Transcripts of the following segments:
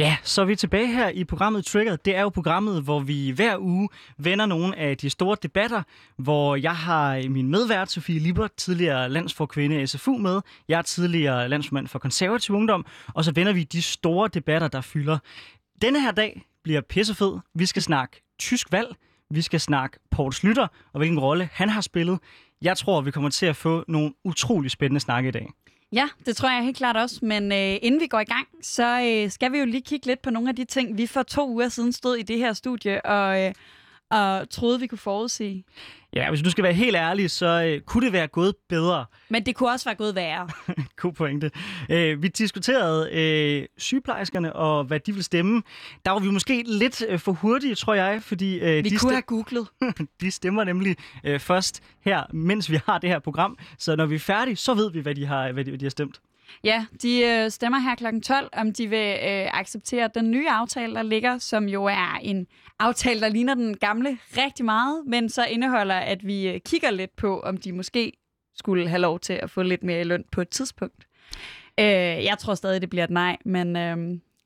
Ja, så er vi tilbage her i programmet Trigger. Det er jo programmet, hvor vi hver uge vender nogle af de store debatter, hvor jeg har min medvært, Sofie Libert, tidligere landsforkvinde SFU med. Jeg er tidligere landsformand for konservativ ungdom, og så vender vi de store debatter, der fylder. Denne her dag bliver pissefed. Vi skal snakke tysk valg, vi skal snakke Poul Slytter, og hvilken rolle han har spillet. Jeg tror, vi kommer til at få nogle utrolig spændende snakke i dag. Ja, det tror jeg helt klart også. Men øh, inden vi går i gang, så øh, skal vi jo lige kigge lidt på nogle af de ting, vi for to uger siden stod i det her studie og, øh, og troede, vi kunne forudsige. Ja, hvis du skal være helt ærlig, så øh, kunne det være gået bedre. Men det kunne også være gået værre. God pointe. Øh, vi diskuterede øh, sygeplejerskerne og hvad de vil stemme. Der var vi måske lidt øh, for hurtige, tror jeg, fordi... Øh, vi de kunne have googlet. de stemmer nemlig øh, først her, mens vi har det her program. Så når vi er færdige, så ved vi, hvad de har, hvad de, hvad de har stemt. Ja, de øh, stemmer her kl. 12, om de vil øh, acceptere den nye aftale, der ligger, som jo er en aftale, der ligner den gamle rigtig meget, men så indeholder, at vi øh, kigger lidt på, om de måske skulle have lov til at få lidt mere i løn på et tidspunkt. Øh, jeg tror stadig, det bliver et nej, men, øh,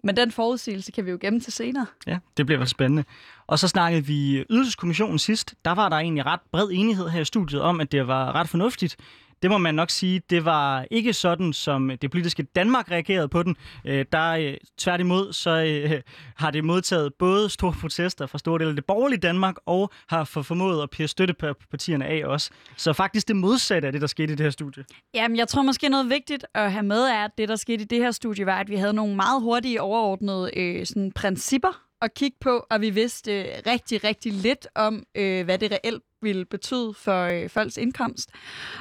men den forudsigelse kan vi jo gemme til senere. Ja, det bliver vel spændende. Og så snakkede vi ydelseskommissionen sidst. Der var der egentlig ret bred enighed her i studiet om, at det var ret fornuftigt, det må man nok sige, det var ikke sådan, som øh, det politiske Danmark reagerede på den. Øh, der øh, tværtimod, så øh, har det modtaget både store protester fra store dele af det borgerlige Danmark, og har for formået at pære støttepartierne af også. Så faktisk det modsatte af det, der skete i det her studie. Jamen, jeg tror måske noget vigtigt at have med er, at det, der skete i det her studie, var, at vi havde nogle meget hurtige overordnede øh, sådan, principper at kigge på, og vi vidste øh, rigtig, rigtig lidt om, øh, hvad det reelt ville betyde for øh, folks indkomst.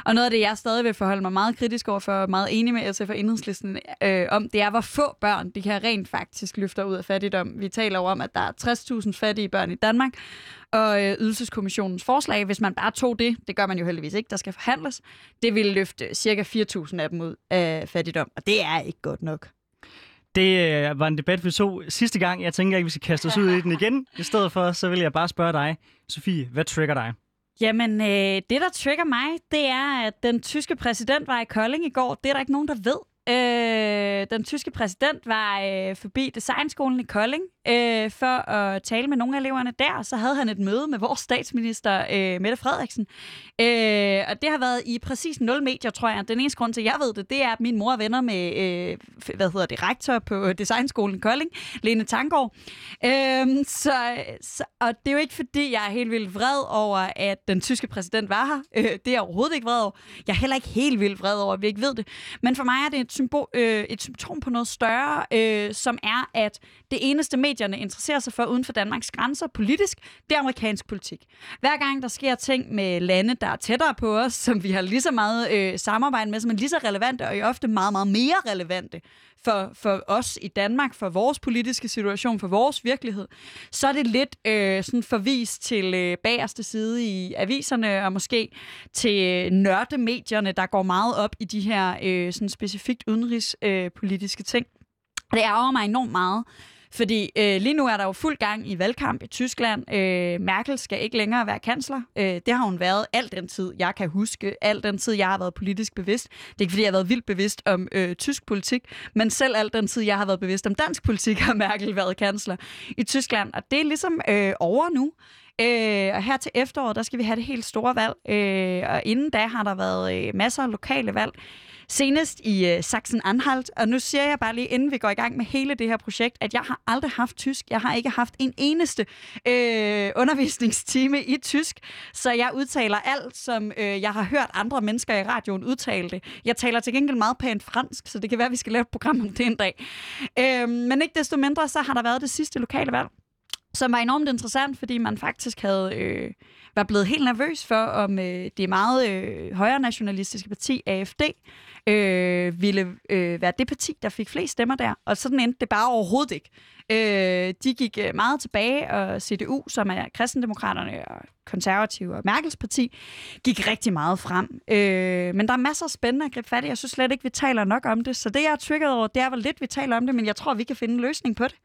Og noget af det, jeg stadig vil forholde mig meget kritisk over for, meget enig med SF og Enhedslisten øh, om, det er, hvor få børn de kan rent faktisk løfte ud af fattigdom. Vi taler jo om, at der er 60.000 fattige børn i Danmark, og øh, ydelseskommissionens forslag, hvis man bare tog det, det gør man jo heldigvis ikke, der skal forhandles, det ville løfte cirka 4.000 af dem ud af fattigdom, og det er ikke godt nok. Det øh, var en debat, vi så sidste gang. Jeg tænker ikke, vi skal kaste os ud i den igen. I stedet for, så vil jeg bare spørge dig, Sofie, hvad trigger dig? Jamen, øh, det der trigger mig, det er, at den tyske præsident var i Kolding i går. Det er der ikke nogen, der ved. Øh, den tyske præsident var øh, forbi designskolen i Kolding øh, for at tale med nogle af eleverne der. Så havde han et møde med vores statsminister, øh, Mette Frederiksen. Øh, og det har været i præcis nul medier, tror jeg. Den eneste grund til, at jeg ved det, det er, at min mor er venner med, øh, hvad hedder det, rektor på designskolen i Kolding, Lene Tangård. Øh, så, så, og det er jo ikke, fordi jeg er helt vildt vred over, at den tyske præsident var her. Øh, det er jeg overhovedet ikke vred over. Jeg er heller ikke helt vildt vred over, at vi ikke ved det. Men for mig er det symbol, øh, et symptom på noget større, øh, som er, at det eneste medierne interesserer sig for uden for Danmarks grænser politisk, det er amerikansk politik. Hver gang der sker ting med lande, der er tættere på os, som vi har lige så meget øh, samarbejde med, som er lige så relevante, og ofte meget, meget mere relevante for, for os i Danmark, for vores politiske situation, for vores virkelighed, så er det lidt øh, sådan forvist til øh, bagerste side i aviserne, og måske til nørdemedierne, der går meget op i de her øh, sådan specifikt udenrigspolitiske øh, ting. Det ærger mig enormt meget, fordi øh, lige nu er der jo fuld gang i valgkamp i Tyskland. Øh, Merkel skal ikke længere være kansler. Øh, det har hun været al den tid, jeg kan huske. Al den tid, jeg har været politisk bevidst. Det er ikke, fordi jeg har været vildt bevidst om øh, tysk politik, men selv al den tid, jeg har været bevidst om dansk politik, har Merkel været kansler i Tyskland. Og det er ligesom øh, over nu. Øh, og her til efteråret, der skal vi have det helt store valg. Øh, og inden da har der været øh, masser af lokale valg. Senest i øh, Sachsen-Anhalt, og nu siger jeg bare lige, inden vi går i gang med hele det her projekt, at jeg har aldrig haft tysk. Jeg har ikke haft en eneste øh, undervisningstime i tysk, så jeg udtaler alt, som øh, jeg har hørt andre mennesker i radioen udtale det. Jeg taler til gengæld meget pænt fransk, så det kan være, at vi skal lave et program om det en dag. Øh, men ikke desto mindre, så har der været det sidste lokale valg, som var enormt interessant, fordi man faktisk havde øh, var blevet helt nervøs for, om øh, det meget øh, højre nationalistiske parti, AFD, øh, ville øh, være det parti, der fik flest stemmer der. Og sådan endte det bare overhovedet ikke. Øh, de gik øh, meget tilbage, og CDU, som er kristendemokraterne og konservative og Merkels parti, gik rigtig meget frem. Øh, men der er masser af spændende at gribe fat i. Jeg synes slet ikke, vi taler nok om det. Så det, jeg er triggeret over, det er, hvor lidt vi taler om det, men jeg tror, vi kan finde en løsning på det.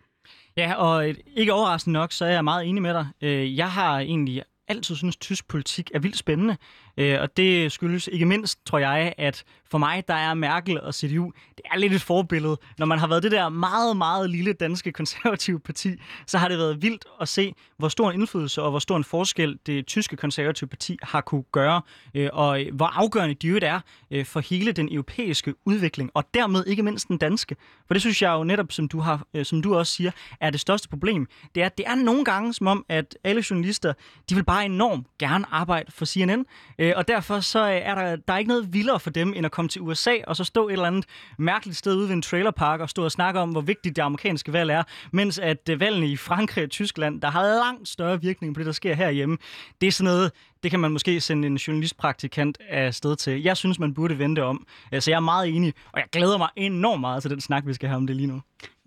Ja, og ikke overraskende nok, så er jeg meget enig med dig. Øh, jeg har egentlig altid synes, at tysk politik er vildt spændende. Øh, og det skyldes ikke mindst, tror jeg, at for mig, der er Merkel og CDU, det er lidt et forbillede. Når man har været det der meget, meget lille danske konservative parti, så har det været vildt at se, hvor stor en indflydelse og hvor stor en forskel det tyske konservative parti har kunne gøre, øh, og øh, hvor afgørende de jo er øh, for hele den europæiske udvikling, og dermed ikke mindst den danske. For det synes jeg jo netop, som du, har, øh, som du også siger, er det største problem. Det er, det er nogle gange som om, at alle journalister, de vil bare enormt gerne arbejde for CNN, øh, og derfor så øh, er der, der er ikke noget vildere for dem, end at komme til USA og så stå et eller andet mærkeligt sted ude ved en trailerpark og stå og snakke om, hvor vigtigt det amerikanske valg er, mens at øh, valgene i Frankrig og Tyskland, der har langt større virkning på det, der sker herhjemme, det er sådan noget, det kan man måske sende en journalistpraktikant af sted til. Jeg synes, man burde vente om. Så jeg er meget enig, og jeg glæder mig enormt meget til den snak, vi skal have om det lige nu.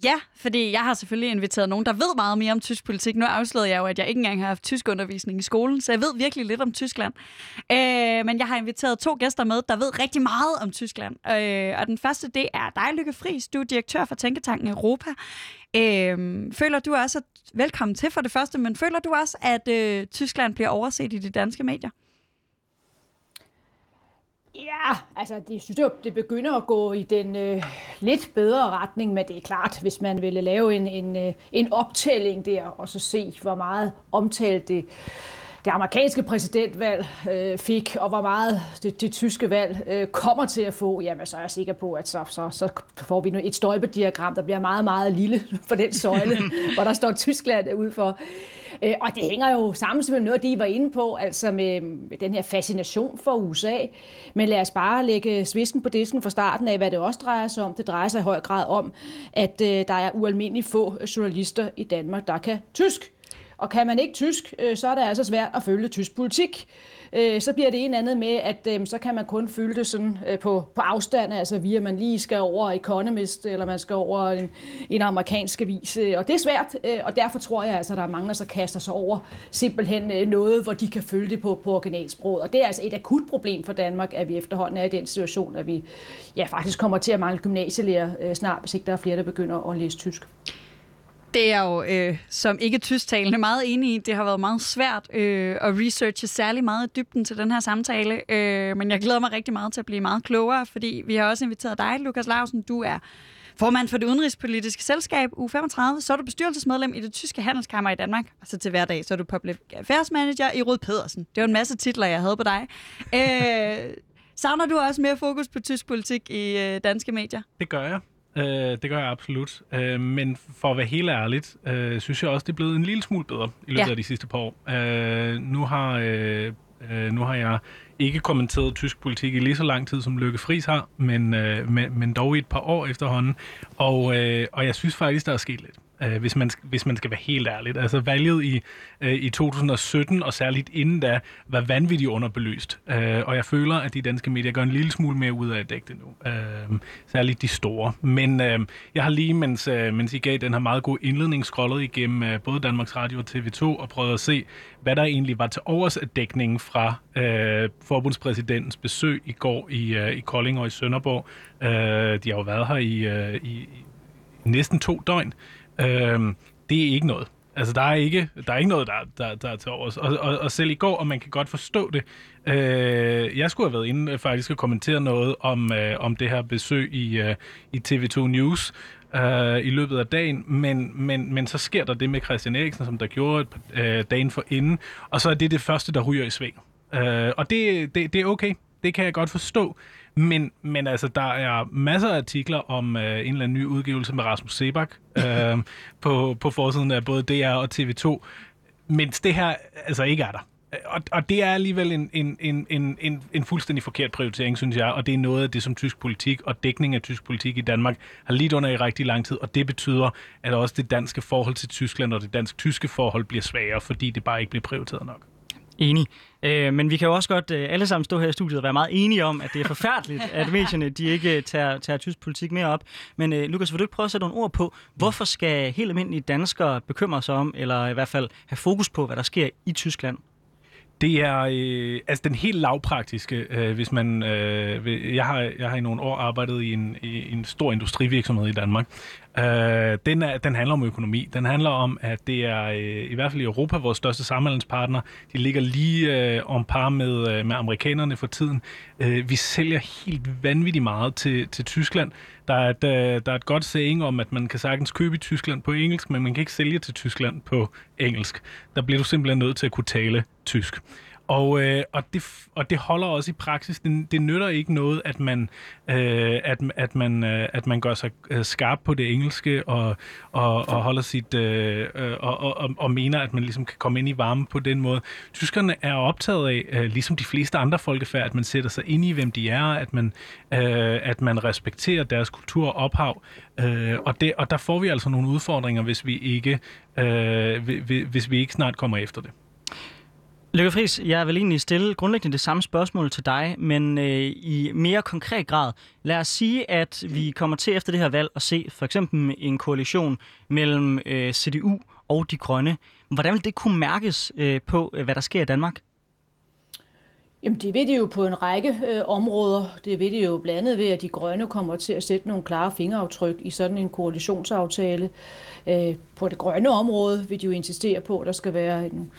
Ja, fordi jeg har selvfølgelig inviteret nogen, der ved meget mere om tysk politik. Nu afslørede jeg jo, at jeg ikke engang har haft tysk undervisning i skolen, så jeg ved virkelig lidt om Tyskland. Øh, men jeg har inviteret to gæster med, der ved rigtig meget om Tyskland. Øh, og den første, det er dig, Lykke Friis. Du er direktør for Tænketanken Europa. Øh, føler du også, at, velkommen til for det første, men føler du også, at øh, Tyskland bliver overset i de danske medier? Ja, altså det synes jeg, det begynder at gå i den øh, lidt bedre retning, men det er klart, hvis man ville lave en, en, øh, en optælling der, og så se, hvor meget omtalt det, det amerikanske præsidentvalg øh, fik, og hvor meget det, det tyske valg øh, kommer til at få, jamen så er jeg sikker på, at så, så, så får vi et stolpediagram, der bliver meget, meget lille for den søjle, hvor der står Tyskland ud for. Øh, og det hænger jo sammen med noget, de var inde på, altså med, med den her fascination for USA. Men lad os bare lægge svisken på disken fra starten af, hvad det også drejer sig om. Det drejer sig i høj grad om, at øh, der er ualmindeligt få øh, journalister i Danmark, der kan tysk. Og kan man ikke tysk, øh, så er det altså svært at følge tysk politik øh, så bliver det en andet med, at øh, så kan man kun følge det sådan øh, på, på afstand, altså via man lige skal over Economist, eller man skal over en, en amerikansk avis. Øh, og det er svært, øh, og derfor tror jeg altså, at der er mange, der så kaster sig over simpelthen øh, noget, hvor de kan følge det på, på originalsproget. Og det er altså et akut problem for Danmark, at vi efterhånden er i den situation, at vi ja, faktisk kommer til at mangle gymnasielærer øh, snart, hvis ikke der er flere, der begynder at læse tysk. Det er jo øh, som ikke tysktalende meget enig i. Det har været meget svært øh, at researche særlig meget i dybden til den her samtale. Øh, men jeg glæder mig rigtig meget til at blive meget klogere, fordi vi har også inviteret dig, Lukas Larsen. Du er formand for det udenrigspolitiske selskab U35. Så er du bestyrelsesmedlem i det tyske handelskammer i Danmark. Og så til hverdag, så er du public affairs manager i Rød Pedersen. Det var en masse titler, jeg havde på dig. Øh, savner du også mere fokus på tysk politik i øh, danske medier? Det gør jeg. Øh, det gør jeg absolut. Øh, men for at være helt ærligt, øh, synes jeg også, det er blevet en lille smule bedre i løbet ja. af de sidste par år. Øh, nu, har, øh, øh, nu har jeg ikke kommenteret tysk politik i lige så lang tid, som Lykke Friis har, men, øh, men, men dog i et par år efterhånden. Og, øh, og jeg synes faktisk, der er sket lidt øh, hvis, man, hvis man skal være helt ærlig. Altså valget i, øh, i 2017, og særligt inden da, var vanvittigt underbelyst. Øh, og jeg føler, at de danske medier gør en lille smule mere ud af at dække det nu. Øh, særligt de store. Men øh, jeg har lige, mens, øh, mens I gav den her meget gode indledning, scrollet igennem øh, både Danmarks Radio og TV2, og prøvet at se, hvad der egentlig var til overs af dækningen fra øh, forbundspræsidentens besøg i går i, øh, i Kolding og i Sønderborg. Øh, de har jo været her i, øh, i, i næsten to døgn. Øhm, det er ikke noget. Altså, der er ikke, der er ikke noget, der, der, der er til overs. Og, og, og selv i går, og man kan godt forstå det, øh, jeg skulle have været inde faktisk og kommentere noget om, øh, om det her besøg i, øh, i TV2 News øh, i løbet af dagen, men, men, men så sker der det med Christian Eriksen, som der gjorde øh, dagen for inden, og så er det det første, der ryger i sving. Øh, og det, det, det er okay. Det kan jeg godt forstå. Men, men altså, der er masser af artikler om øh, en eller anden ny udgivelse med Rasmus Sebak øh, på, på forsiden af både DR og TV2, mens det her altså ikke er der. Og, og det er alligevel en, en, en, en, en, en fuldstændig forkert prioritering, synes jeg, og det er noget af det, som tysk politik og dækning af tysk politik i Danmark har lidt under i rigtig lang tid, og det betyder, at også det danske forhold til Tyskland og det dansk-tyske forhold bliver sværere, fordi det bare ikke bliver prioriteret nok. Enig. Øh, men vi kan jo også godt øh, alle sammen stå her i studiet og være meget enige om, at det er forfærdeligt, at medierne de ikke øh, tager, tager tysk politik mere op. Men øh, Lukas, vil du ikke prøve at sætte nogle ord på, hvorfor skal helt almindelige danskere bekymre sig om, eller i hvert fald have fokus på, hvad der sker i Tyskland? Det er øh, altså den helt lavpraktiske, øh, hvis man... Øh, jeg, har, jeg har i nogle år arbejdet i en, i en stor industrivirksomhed i Danmark. Øh, den, er, den handler om økonomi. Den handler om, at det er øh, i hvert fald i Europa vores største samhandelspartner. De ligger lige øh, om par med, øh, med amerikanerne for tiden. Øh, vi sælger helt vanvittigt meget til, til Tyskland. Der er, et, øh, der er et godt saying om, at man kan sagtens købe i Tyskland på engelsk, men man kan ikke sælge til Tyskland på engelsk. Der bliver du simpelthen nødt til at kunne tale tysk. Og, øh, og, det, og det holder også i praksis. Det, det nytter ikke noget, at man, øh, at, at man, øh, at man gør sig øh, skarp på det engelske og, og, og holder sit øh, øh, og, og, og, og mener, at man ligesom kan komme ind i varme på den måde. Tyskerne er optaget af, øh, ligesom de fleste andre folkefærd, at man sætter sig ind i, hvem de er, at man, øh, at man respekterer deres kultur og ophav. Øh, og, det, og der får vi altså nogle udfordringer, hvis vi ikke, øh, hvis vi ikke snart kommer efter det. Lykke Friis, jeg vil egentlig stille grundlæggende det samme spørgsmål til dig, men øh, i mere konkret grad. Lad os sige, at vi kommer til efter det her valg at se for eksempel en koalition mellem øh, CDU og De Grønne. Hvordan vil det kunne mærkes øh, på, øh, hvad der sker i Danmark? Jamen, det ved det jo på en række øh, områder. Det ved det jo blandt andet ved, at de grønne kommer til at sætte nogle klare fingeraftryk i sådan en koalitionsaftale. Øh, på det grønne område vil de jo insistere på, at der skal være en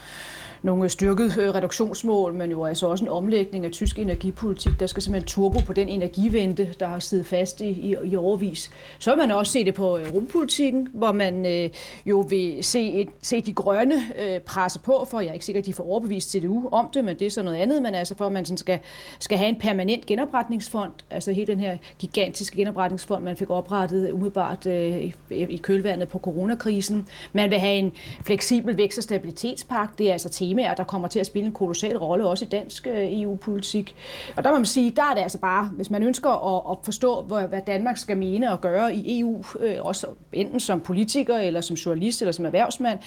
nogle styrket øh, reduktionsmål, men jo altså også en omlægning af tysk energipolitik. Der skal simpelthen turbo på den energivente, der har siddet fast i, i, i overvis. Så har man også set det på øh, rumpolitikken, hvor man øh, jo vil se, et, se de grønne øh, presse på, for jeg er ikke sikker, at de får overbevist CDU om det, men det er så noget andet, men altså for at man sådan skal, skal have en permanent genopretningsfond, altså hele den her gigantiske genopretningsfond, man fik oprettet umiddelbart øh, i, i kølvandet på coronakrisen. Man vil have en fleksibel vækst- og stabilitetspagt, det er altså tema temaer, der kommer til at spille en kolossal rolle, også i dansk øh, EU-politik. Og der må man sige, der er det altså bare, hvis man ønsker at, at forstå, hvad Danmark skal mene og gøre i EU, øh, også enten som politiker, eller som journalist, eller som erhvervsmand,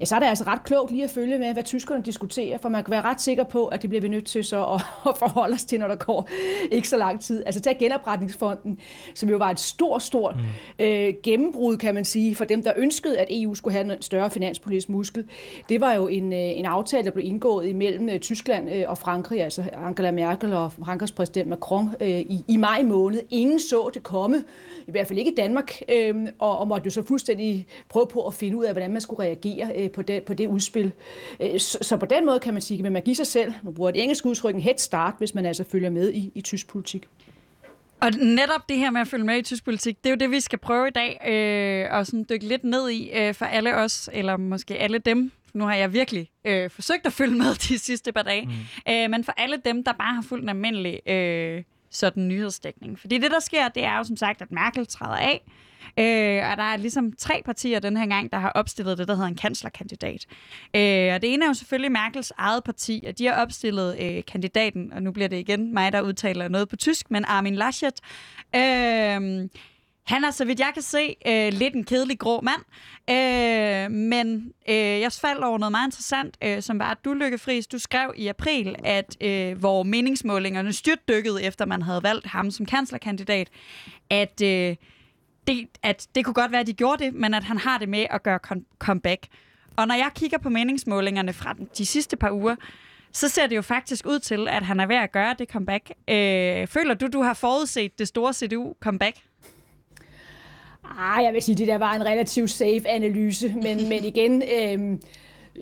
ja, så er det altså ret klogt lige at følge med, hvad tyskerne diskuterer, for man kan være ret sikker på, at det bliver vi nødt til så at, at forholde os til, når der går ikke så lang tid. Altså tag genopretningsfonden, som jo var et stort, stort mm. øh, gennembrud, kan man sige, for dem, der ønskede, at EU skulle have en større finanspolitisk muskel. Det var jo en, øh, en aftale, aftale, der blev indgået imellem øh, Tyskland øh, og Frankrig, altså Angela Merkel og Frankrigs præsident Macron øh, i, i maj måned. Ingen så det komme, i hvert fald ikke i Danmark, og, og måtte jo så fuldstændig prøve på at finde ud af, hvordan man skulle reagere på, det, på det udspil. Så, så på den måde kan man sige, at man giver sig selv, man bruger det engelske udtryk, en head start, hvis man altså følger med i, i tysk politik. Og netop det her med at følge med i tysk politik, det er jo det, vi skal prøve i dag, øh, og sådan dykke lidt ned i øh, for alle os, eller måske alle dem, nu har jeg virkelig øh, forsøgt at følge med de sidste par dage, mm. øh, men for alle dem, der bare har fulgt en almindelig øh, sådan nyhedsdækning. Fordi det, der sker, det er jo som sagt, at Merkel træder af, Øh, og der er ligesom tre partier den her gang, der har opstillet det, der hedder en kanslerkandidat. Øh, og det ene er jo selvfølgelig Merkels eget parti, og de har opstillet øh, kandidaten, og nu bliver det igen mig, der udtaler noget på tysk, men Armin Laschet. Øh, han er, så vidt jeg kan se, øh, lidt en kedelig grå mand. Øh, men øh, jeg faldt over noget meget interessant, øh, som var, at du, Lykke Friis, du skrev i april, at øh, hvor meningsmålingerne styrtdykkede, efter man havde valgt ham som kanslerkandidat, at, øh, det, at det kunne godt være, at de gjorde det, men at han har det med at gøre comeback. Og når jeg kigger på meningsmålingerne fra de sidste par uger, så ser det jo faktisk ud til, at han er ved at gøre det comeback. Øh, føler du, du har forudset det store CDU-comeback? Ah, jeg vil sige, det der var en relativt safe analyse, men, men igen, øh,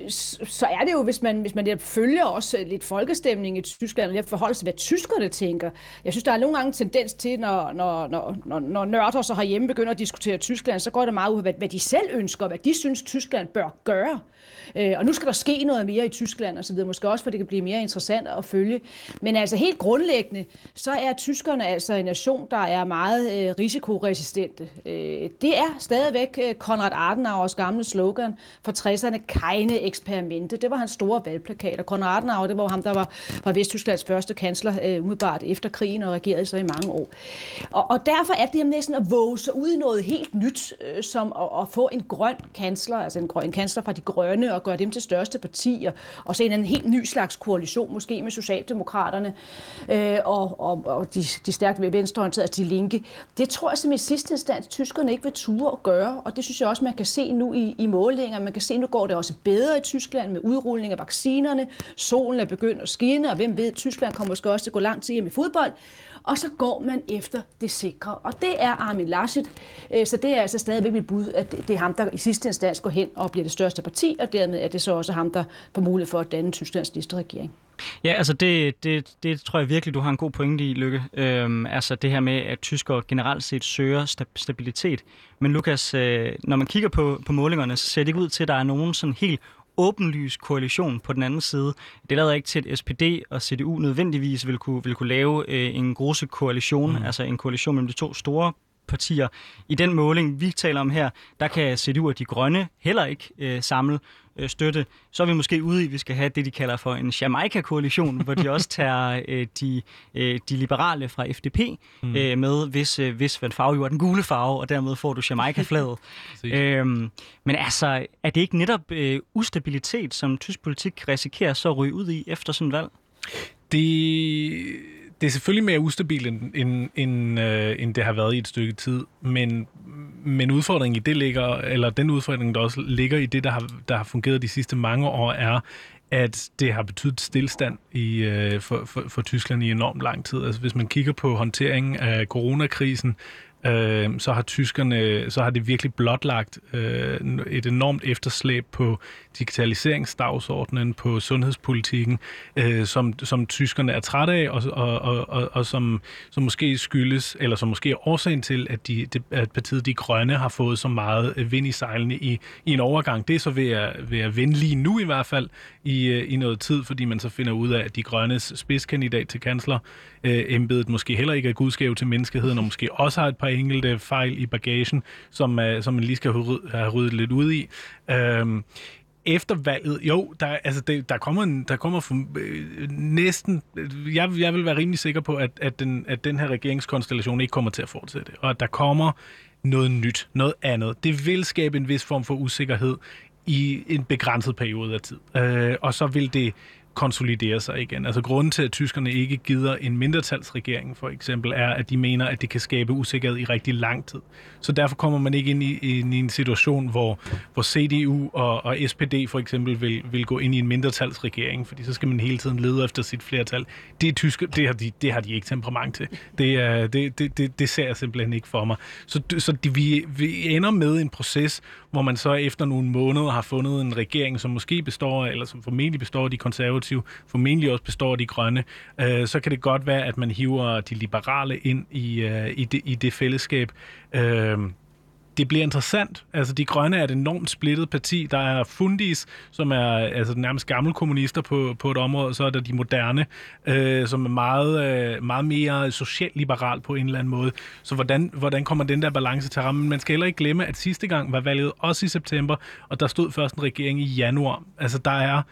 så er det jo, hvis man, hvis man der følger også lidt folkestemning i Tyskland, og forholder sig, hvad tyskerne tænker. Jeg synes, der er nogle gange tendens til, når, når, når, når, når nørder så herhjemme begynder at diskutere Tyskland, så går det meget ud af, hvad, hvad de selv ønsker, hvad de synes, Tyskland bør gøre. Øh, og nu skal der ske noget mere i Tyskland og så videre, måske også, for det kan blive mere interessant at følge. Men altså helt grundlæggende, så er tyskerne altså en nation, der er meget øh, risikoresistente. Øh, det er stadigvæk øh, Konrad Adenauers gamle slogan for 60'erne, keine eksperimente. Det var hans store valgplakat, og Konrad Adenauer, det var ham, der var, var Vesttysklands første kansler øh, umiddelbart efter krigen og regerede så i mange år. Og, og derfor er det næsten at våge sig ud i noget helt nyt, øh, som at, at få en grøn kansler, altså en grøn kansler fra de grønne, Grønne og gøre dem til største partier, og så en helt ny slags koalition, måske med Socialdemokraterne øh, og, og, og de, de stærkt venstreorienterede, altså de linke. Det tror jeg som i sidste instans, tyskerne ikke vil ture at gøre, og det synes jeg også, man kan se nu i, i målinger. Man kan se, nu går det også bedre i Tyskland med udrulling af vaccinerne. Solen er begyndt at skinne, og hvem ved, Tyskland kommer måske også til at gå lang tid hjem i fodbold og så går man efter det sikre. Og det er Armin Laschet, øh, så det er altså stadigvæk mit bud, at det er ham, der i sidste instans går hen og bliver det største parti, og dermed er det så også ham, der får mulighed for at danne Tysklands næste regering. Ja, altså det, det, det tror jeg virkelig, du har en god pointe i, Lykke. Øhm, altså det her med, at tyskere generelt set søger stabilitet. Men Lukas, øh, når man kigger på, på målingerne, så ser det ikke ud til, at der er nogen sådan helt åbenlys koalition på den anden side. Det lader ikke til, at SPD og CDU nødvendigvis vil kunne, vil kunne lave øh, en grosse koalition, mm. altså en koalition mellem de to store partier. I den måling, vi taler om her, der kan CDU og de grønne heller ikke øh, samle øh, støtte. Så er vi måske ude i, at vi skal have det, de kalder for en Jamaica-koalition, hvor de også tager øh, de, øh, de liberale fra FDP mm. øh, med, hvis, øh, hvis man farve jo er den gule farve, og dermed får du Jamaica-flaget. øhm, men altså, er det ikke netop øh, ustabilitet, som tysk politik risikerer så at ryge ud i efter sådan et valg? Det det er selvfølgelig mere ustabilt, end, end, end, øh, end det har været i et stykke tid, men, men udfordringen i det ligger, eller den udfordring, der også ligger i det, der har, der har fungeret de sidste mange år, er, at det har betydet stillstand i, øh, for, for, for Tyskland i enormt lang tid. Altså hvis man kigger på håndteringen af coronakrisen, øh, så har tyskerne, så har det virkelig blotlagt øh, et enormt efterslæb på digitaliseringsdagsordenen, på sundhedspolitikken, øh, som, som tyskerne er trætte af, og, og, og, og, og som, som måske skyldes, eller som måske er årsagen til, at, de, at partiet De Grønne har fået så meget øh, vind i sejlene i, i en overgang. Det er så ved at, ved at vinde lige nu i hvert fald i, øh, i noget tid, fordi man så finder ud af, at De Grønnes spidskandidat til kansler øh, embedet måske heller ikke er gudskæv til menneskeheden, og måske også har et par enkelte fejl i bagagen, som, øh, som man lige skal have ryddet lidt ud i. Øh, efter valget, jo, der, altså det, der kommer, en, der kommer for, øh, næsten, øh, jeg, jeg vil være rimelig sikker på, at, at, den, at den her regeringskonstellation ikke kommer til at fortsætte, og at der kommer noget nyt, noget andet. Det vil skabe en vis form for usikkerhed i en begrænset periode af tid. Øh, og så vil det konsolidere sig igen. Altså grunden til, at tyskerne ikke gider en mindretalsregering, for eksempel, er, at de mener, at det kan skabe usikkerhed i rigtig lang tid. Så derfor kommer man ikke ind i, ind i en situation, hvor, hvor CDU og, og SPD for eksempel vil, vil gå ind i en mindretalsregering, fordi så skal man hele tiden lede efter sit flertal. Det, er tyske, det, har, de, det har de ikke temperament til. Det, er, det, det, det, det ser jeg simpelthen ikke for mig. Så, så de, vi, vi ender med en proces, hvor man så efter nogle måneder har fundet en regering, som måske består, eller som formentlig består af de konservative, formentlig også består af de grønne, øh, så kan det godt være, at man hiver de liberale ind i, øh, i, det, i det fællesskab. Øh, det bliver interessant. Altså, de grønne er et enormt splittet parti. Der er Fundis, som er altså, nærmest gamle kommunister på, på et område, så er der de moderne, øh, som er meget, øh, meget mere socialliberal på en eller anden måde. Så hvordan, hvordan kommer den der balance til rammen? Man skal heller ikke glemme, at sidste gang var valget også i september, og der stod først en regering i januar. Altså, der er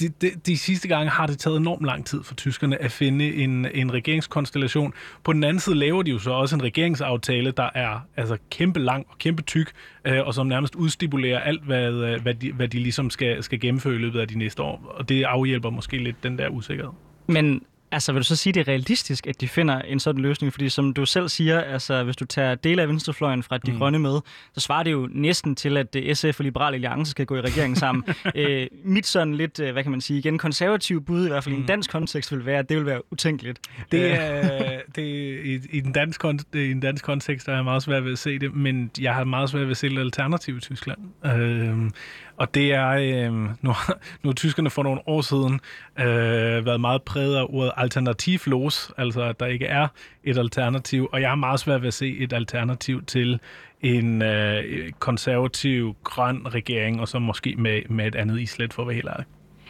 de, de, de sidste gange har det taget enormt lang tid for tyskerne at finde en, en regeringskonstellation. På den anden side laver de jo så også en regeringsaftale, der er altså kæmpe lang og kæmpe tyk, øh, og som nærmest udstipulerer alt, hvad, øh, hvad, de, hvad de ligesom skal, skal gennemføre i løbet af de næste år. Og det afhjælper måske lidt den der usikkerhed. Men Altså, vil du så sige, det er realistisk, at de finder en sådan løsning? Fordi som du selv siger, altså, hvis du tager dele af venstrefløjen fra de mm. grønne med, så svarer det jo næsten til, at SF og Liberale Alliance skal gå i regering sammen. Æ, mit sådan lidt, øh, hvad kan man sige, igen konservativ bud, i hvert fald mm. i en mm. dansk kontekst, vil være, at det vil være utænkeligt. Det er, det, i, i, den dansk, i en dansk kontekst er jeg meget svært ved at se det, men jeg har meget svært ved at se et alternativ i Tyskland. Øh, og det er, øh, nu, nu har tyskerne for nogle år siden øh, været meget præget af ordet alternativlos, altså at der ikke er et alternativ, og jeg har meget svært ved at se et alternativ til en øh, konservativ grøn regering, og så måske med, med et andet islet, for at være helt ærlig.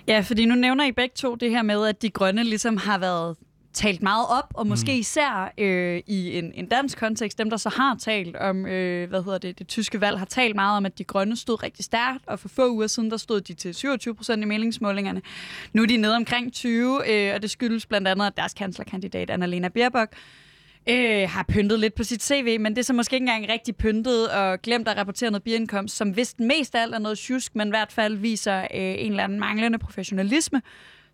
Ja, fordi nu nævner I begge to det her med, at de grønne ligesom har været talt meget op, og måske mm. især øh, i en, en dansk kontekst, dem der så har talt om, øh, hvad hedder det, det tyske valg, har talt meget om, at de grønne stod rigtig stærkt, og for få uger siden, der stod de til 27 procent i meningsmålingerne. Nu er de nede omkring 20, øh, og det skyldes blandt andet, at deres kanslerkandidat, Annalena Baerbock, øh, har pyntet lidt på sit CV, men det er så måske ikke engang rigtig pyntet og glemt at rapportere noget biindkomst, som vist mest af alt er noget tjusk, men i hvert fald viser øh, en eller anden manglende professionalisme,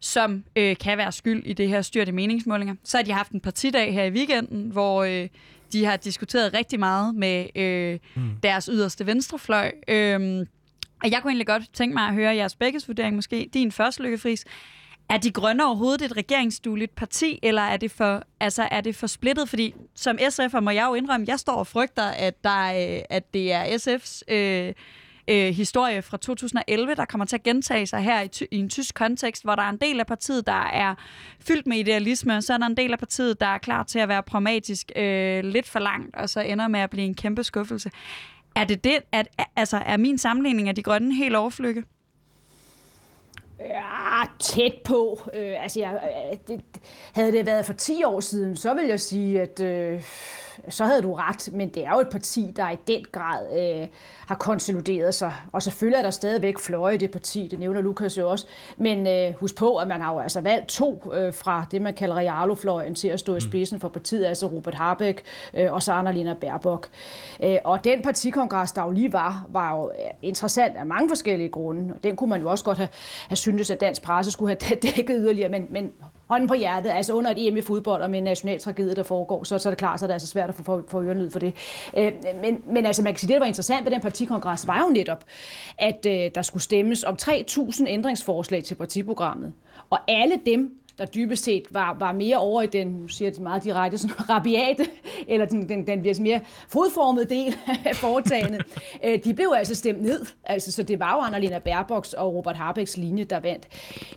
som øh, kan være skyld i det her styrt i meningsmålinger. Så har de haft en partidag her i weekenden, hvor øh, de har diskuteret rigtig meget med øh, mm. deres yderste venstrefløj. Øh, og jeg kunne egentlig godt tænke mig at høre jeres begges vurdering, måske din første lykkefris. Er de grønne overhovedet et regeringsdueligt parti, eller er det for, altså, er det for splittet? Fordi som SF'er må jeg jo indrømme, jeg står og frygter, at, der, øh, at det er SF's øh, øh, historie fra 2011, der kommer til at gentage sig her i, ty- i en tysk kontekst, hvor der er en del af partiet, der er fyldt med idealisme, og så er der en del af partiet, der er klar til at være pragmatisk øh, lidt for langt, og så ender med at blive en kæmpe skuffelse. Er det det, at, altså, er min sammenligning af de grønne helt overflykke? Ja, tæt på. Øh, altså, jeg, øh, det, havde det været for 10 år siden, så vil jeg sige, at øh, så havde du ret. Men det er jo et parti, der i den grad øh, har konsolideret sig. Og selvfølgelig er der stadigvæk fløje i det parti, det nævner Lukas jo også. Men øh, husk på, at man har jo altså valgt to øh, fra det, man kalder Realo-fløjen til at stå i mm. spidsen for partiet, altså Robert Harbeck øh, og så Annalena Baerbock. Øh, og den partikongres, der jo lige var, var jo øh, interessant af mange forskellige grunde. Og den kunne man jo også godt have, have syntes, at dansk presse skulle have dækket yderligere. Men, men hånden på hjertet, altså under et EM i fodbold og med en national tragedie, der foregår, så, så er det klart, så er det altså svært at få, få, få ørenlyd for det. Øh, men, men altså, man kan sige, det, der var interessant ved den partikongres, var jo netop, at øh, der skulle stemmes om 3.000 ændringsforslag til partiprogrammet. Og alle dem, der dybest set var, var mere over i den, nu siger det meget direkte, sådan rabiate, eller den, den, den bliver mere fodformede del af foretagendet, øh, de blev altså stemt ned. Altså, så det var jo Annalena Baerbocks og Robert Habecks linje, der vandt.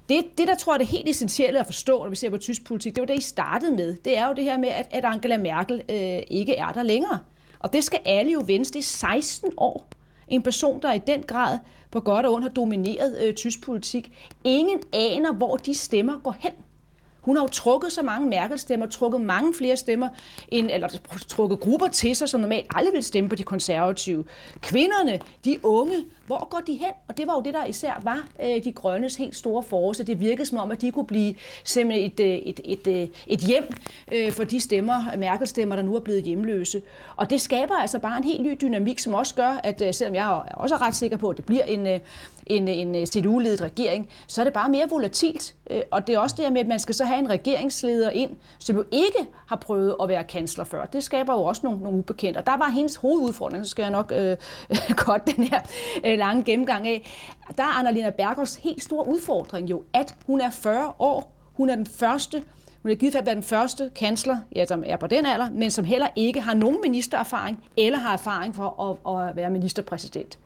Det, det der tror jeg er det helt essentielle at forstå, når vi ser på tysk politik, det var det, I startede med. Det er jo det her med, at, at Angela Merkel øh, ikke er der længere. Og det skal alle jo vende. Det er 16 år. En person, der i den grad på godt og ondt har domineret øh, tysk politik. Ingen aner, hvor de stemmer går hen. Hun har jo trukket så mange Merkel-stemmer, trukket mange flere stemmer, end, eller trukket grupper til sig, som normalt aldrig vil stemme på de konservative. Kvinderne, de unge, hvor går de hen? Og det var jo det, der især var øh, de grønnes helt store force. Det virkede som om, at de kunne blive simpelthen et, øh, et, et, et, et hjem øh, for de stemmer, Merkel-stemmer, der nu er blevet hjemløse. Og det skaber altså bare en helt ny dynamik, som også gør, at øh, selvom jeg er også ret sikker på, at det bliver en, øh, en, en øh, CDU-ledet regering, så er det bare mere volatilt. Og det er også det med, at man skal så have en regeringsleder ind, som jo ikke har prøvet at være kansler før. Det skaber jo også nogle, nogle ubekendte. Og der var hendes hovedudfordring, så skal jeg nok øh, godt den her øh, lange gennemgang af. Der er Annalena Bergers helt store udfordring jo, at hun er 40 år. Hun er den første hun er givet for at være den første kansler, ja, som er på den alder, men som heller ikke har nogen ministererfaring eller har erfaring for at, at være ministerpræsident.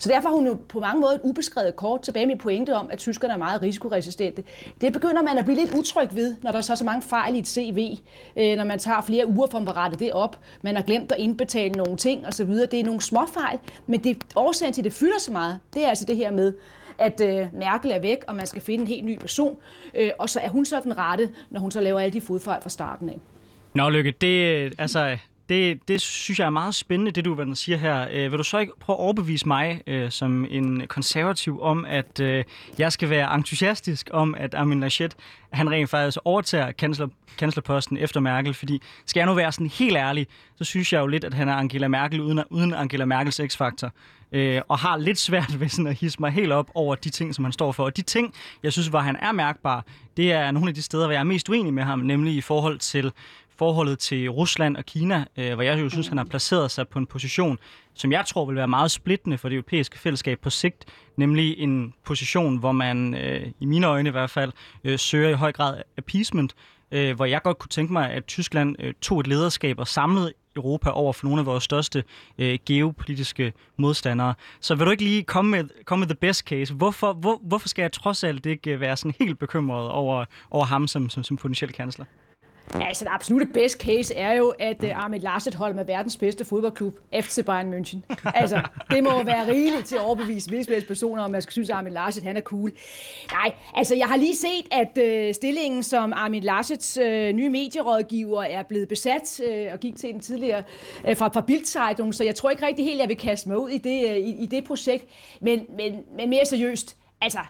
Så derfor har hun jo på mange måder et ubeskrevet kort tilbage med pointe om, at tyskerne er meget risikoresistente. Det begynder man at blive lidt utryg ved, når der er så, så mange fejl i et CV, øh, når man tager flere uger for at rette det op. Man har glemt at indbetale nogle ting osv. Det er nogle små fejl, men det, årsagen til, at det fylder så meget, det er altså det her med, at øh, Merkel er væk, og man skal finde en helt ny person, øh, og så er hun så den rette, når hun så laver alle de fodfejl fra starten af. Nå, Lykke, det, øh, altså, det, det synes jeg er meget spændende, det du hvad siger her. Øh, vil du så ikke prøve at overbevise mig øh, som en konservativ om, at øh, jeg skal være entusiastisk om, at Armin Laschet, han rent faktisk overtager kansler, kanslerposten efter Merkel? Fordi skal jeg nu være sådan helt ærlig, så synes jeg jo lidt, at han er Angela Merkel uden, uden Angela Merkels x-faktor. Øh, og har lidt svært ved sådan at hisse mig helt op over de ting, som han står for. Og de ting, jeg synes, hvor han er mærkbar, det er nogle af de steder, hvor jeg er mest uenig med ham, nemlig i forhold til forholdet til Rusland og Kina, øh, hvor jeg jo synes, han har placeret sig på en position, som jeg tror vil være meget splittende for det europæiske fællesskab på sigt, nemlig en position, hvor man øh, i mine øjne i hvert fald øh, søger i høj grad appeasement, øh, hvor jeg godt kunne tænke mig, at Tyskland øh, tog et lederskab og samlede Europa over for nogle af vores største øh, geopolitiske modstandere. Så vil du ikke lige komme med, komme med the best case? Hvorfor, hvor, hvorfor skal jeg trods alt ikke være sådan helt bekymret over, over ham som, som, som potentiel kansler? Ja, altså det absolutte best case er jo, at øh, uh, Armin Laschet holder med verdens bedste fodboldklub, FC Bayern München. Altså, det må være rigeligt til at overbevise hvilke personer, om man skal synes, at Armin Laschet han er cool. Nej, altså jeg har lige set, at uh, stillingen som Armin Laschets uh, øh, nye medierådgiver er blevet besat uh, og gik til den tidligere uh, fra, fra Bildzeitung, så jeg tror ikke rigtig helt, jeg vil kaste mig ud i det, uh, i, i det projekt. Men, men, men mere seriøst, altså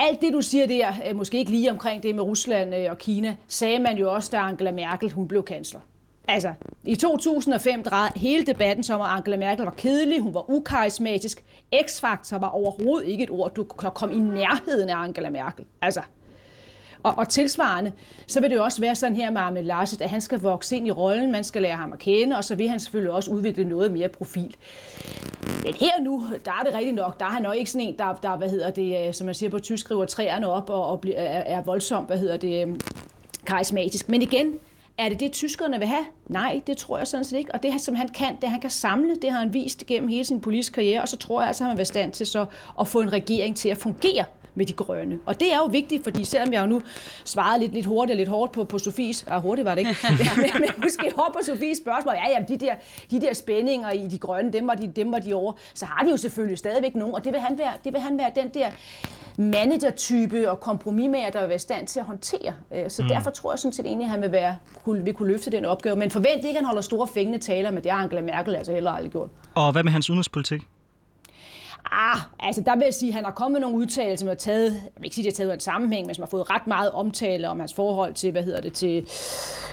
alt det, du siger der, øh, måske ikke lige omkring det med Rusland øh, og Kina, sagde man jo også, da Angela Merkel hun blev kansler. Altså, i 2005 drejede hele debatten som, at Angela Merkel var kedelig, hun var ukarismatisk. X-faktor var overhovedet ikke et ord, du kunne komme i nærheden af Angela Merkel. Altså, og, og tilsvarende, så vil det jo også være sådan her med Ahmed Larset, at han skal vokse ind i rollen, man skal lære ham at kende, og så vil han selvfølgelig også udvikle noget mere profil. Men her nu, der er det rigtigt nok, der er han nok ikke sådan en, der, der hvad hedder det, øh, som man siger på tysk, skriver træerne op og, og bliver, er, er voldsomt, hvad hedder det, øh, karismatisk. Men igen, er det det, tyskerne vil have? Nej, det tror jeg sådan set ikke. Og det, som han kan, det han kan samle, det har han vist gennem hele sin politiske karriere, og så tror jeg altså, at han vil være stand til så at få en regering til at fungere med de grønne. Og det er jo vigtigt, fordi selvom jeg jo nu svarede lidt, lidt hurtigt og lidt hårdt på, på Sofies, ah, hurtigt var det ikke, men, men måske hårdt på Sofies spørgsmål, ja, ja, de der, de der spændinger i de grønne, dem var de, dem var de over, så har de jo selvfølgelig stadigvæk nogen, og det vil han være, det vil han være den der manager-type og kompromismager, der vil være i stand til at håndtere. Øh, så mm. derfor tror jeg sådan set egentlig, at han vil, være, vil kunne løfte den opgave. Men forvent ikke, at han holder store fængende taler, men det har Angela Merkel altså heller aldrig gjort. Og hvad med hans udenrigspolitik? Ah, altså der vil jeg sige, at han har kommet med nogle udtalelser, som har taget, jeg vil ikke sige, at det har taget en sammenhæng, men som har fået ret meget omtale om hans forhold til, hvad hedder det, til,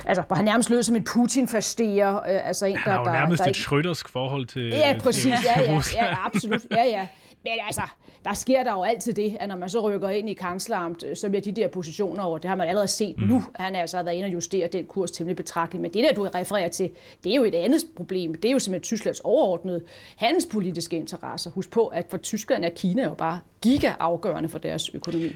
altså hvor han nærmest lød som en Putin-fasterer, øh, altså en, der... Han har jo nærmest der, et Schrödersk forhold til Ja, præcis, ja, ja, ja, absolut, ja, ja. Men altså, der sker der jo altid det, at når man så rykker ind i kansleramt, så bliver de der positioner over, det har man allerede set mm. nu, han er altså været inde og justere den kurs temmelig betragteligt. Men det der, du refererer til, det er jo et andet problem. Det er jo simpelthen Tysklands overordnede handelspolitiske interesser. Husk på, at for Tyskland er Kina jo bare giga afgørende for deres økonomi.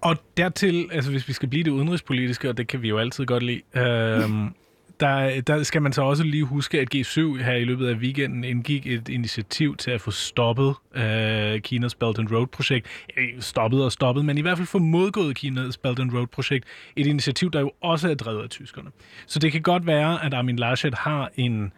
Og dertil, altså hvis vi skal blive det udenrigspolitiske, og det kan vi jo altid godt lide, øhm, der, der skal man så også lige huske, at G7 her i løbet af weekenden indgik et initiativ til at få stoppet øh, Kinas Belt and Road-projekt. Øh, stoppet og stoppet, men i hvert fald få modgået Kinas Belt and Road-projekt. Et initiativ, der jo også er drevet af tyskerne. Så det kan godt være, at Armin Laschet har en,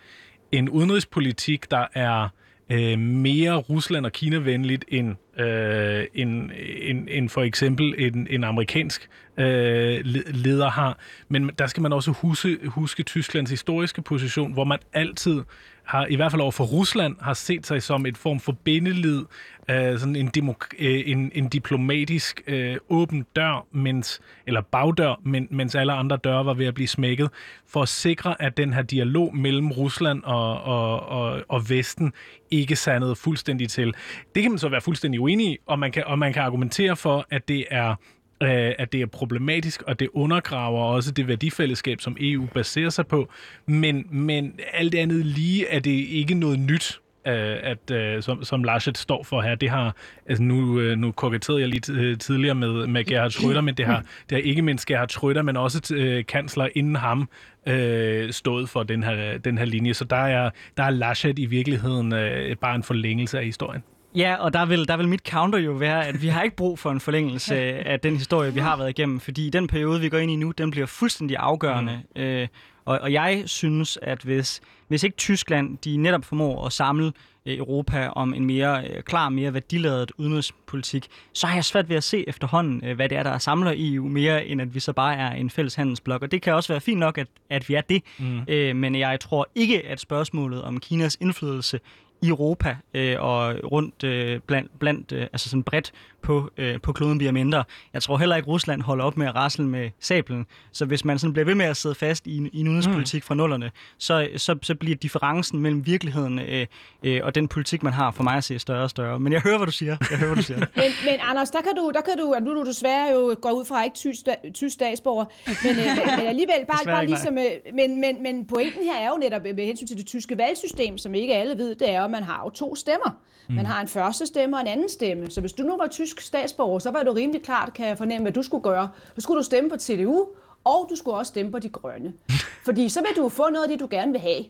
en udenrigspolitik, der er øh, mere Rusland- og Kina-venligt end, øh, end, end, end for eksempel en, en amerikansk øh, leder har. Men der skal man også huske, huske Tysklands historiske position, hvor man altid har, i hvert fald over for Rusland, har set sig som et form for bindeled, øh, sådan en, demok- øh, en, en diplomatisk øh, åben dør, mens, eller bagdør, men, mens alle andre døre var ved at blive smækket, for at sikre, at den her dialog mellem Rusland og, og, og, og Vesten ikke sandede fuldstændig til. Det kan man så være fuldstændig uenig i, og man kan, og man kan argumentere for, at det er øh, at det er problematisk, og det undergraver også det værdifællesskab, som EU baserer sig på. Men, men alt andet lige er det ikke noget nyt, øh, at, øh, som, som Laschet står for her. Det har, altså nu, øh, nu koketterede jeg lige øh, tidligere med, med Gerhard Schröder, men det har, det har ikke mindst Gerhard Schröder, men også øh, kansler inden ham øh, stået for den her, den her linje. Så der er, der er Laschet i virkeligheden øh, bare en forlængelse af historien. Ja, og der vil, der vil mit counter jo være, at vi har ikke brug for en forlængelse af den historie, vi har været igennem, fordi den periode, vi går ind i nu, den bliver fuldstændig afgørende. Mm. Øh, og, og jeg synes, at hvis, hvis ikke Tyskland, de netop formår at samle øh, Europa om en mere øh, klar, mere værdiladet udenrigspolitik, så har jeg svært ved at se efterhånden, øh, hvad det er, der samler EU mere, end at vi så bare er en fælles handelsblok. Og det kan også være fint nok, at, at vi er det. Mm. Øh, men jeg tror ikke, at spørgsmålet om Kinas indflydelse i Europa øh, og rundt øh, blandt, blandt øh, altså sådan bredt på, øh, på kloden bliver mindre. Jeg tror heller ikke, at Rusland holder op med at rasle med sablen. Så hvis man sådan bliver ved med at sidde fast i, i en udenrigspolitik mm. fra nullerne, så, så, så bliver differencen mellem virkeligheden øh, øh, og den politik, man har, for mig at se større og større. Men jeg hører, hvad du siger. Jeg hører, hvad du siger. men, men Anders, der kan du, der kan du, nu du desværre jo går ud fra ikke tysk, tysk statsborger, men, øh, men alligevel bare, bare ligesom, øh, men, men, men pointen her er jo netop med hensyn til det tyske valgsystem, som ikke alle ved, det er, at man har jo to stemmer. Man mm. har en første stemme og en anden stemme. Så hvis du nu var tysk statsborger, så var du rimelig klart, kan jeg fornemme, hvad du skulle gøre. Så skulle du stemme på CDU, og du skulle også stemme på de grønne. Fordi så vil du få noget af det, du gerne vil have.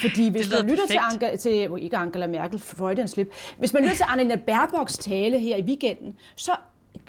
Fordi hvis man lytter til, Anke, til, ikke Angela Merkel, Freudian slip, hvis man lytter til Annalena Baerbocks tale her i weekenden, så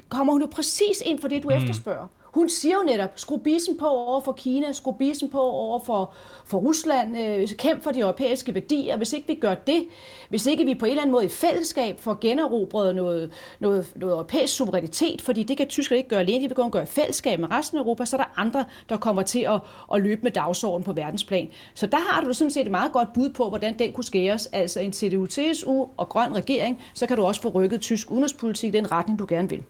kommer hun jo præcis ind for det, du mm. efterspørger. Hun siger jo netop, skru bisen på over for Kina, skru bisen på over for, for Rusland, øh, kæmp for de europæiske værdier. Hvis ikke vi gør det, hvis ikke vi på en eller anden måde i fællesskab får generobret noget, noget, noget europæisk suverænitet, fordi det kan Tyskland ikke gøre alene, de vil gå gøre i fællesskab med resten af Europa, så er der andre, der kommer til at, at løbe med dagsordenen på verdensplan. Så der har du sådan set et meget godt bud på, hvordan den kunne skæres, altså en CDU-CSU og grøn regering, så kan du også få rykket tysk udenrigspolitik i den retning, du gerne vil.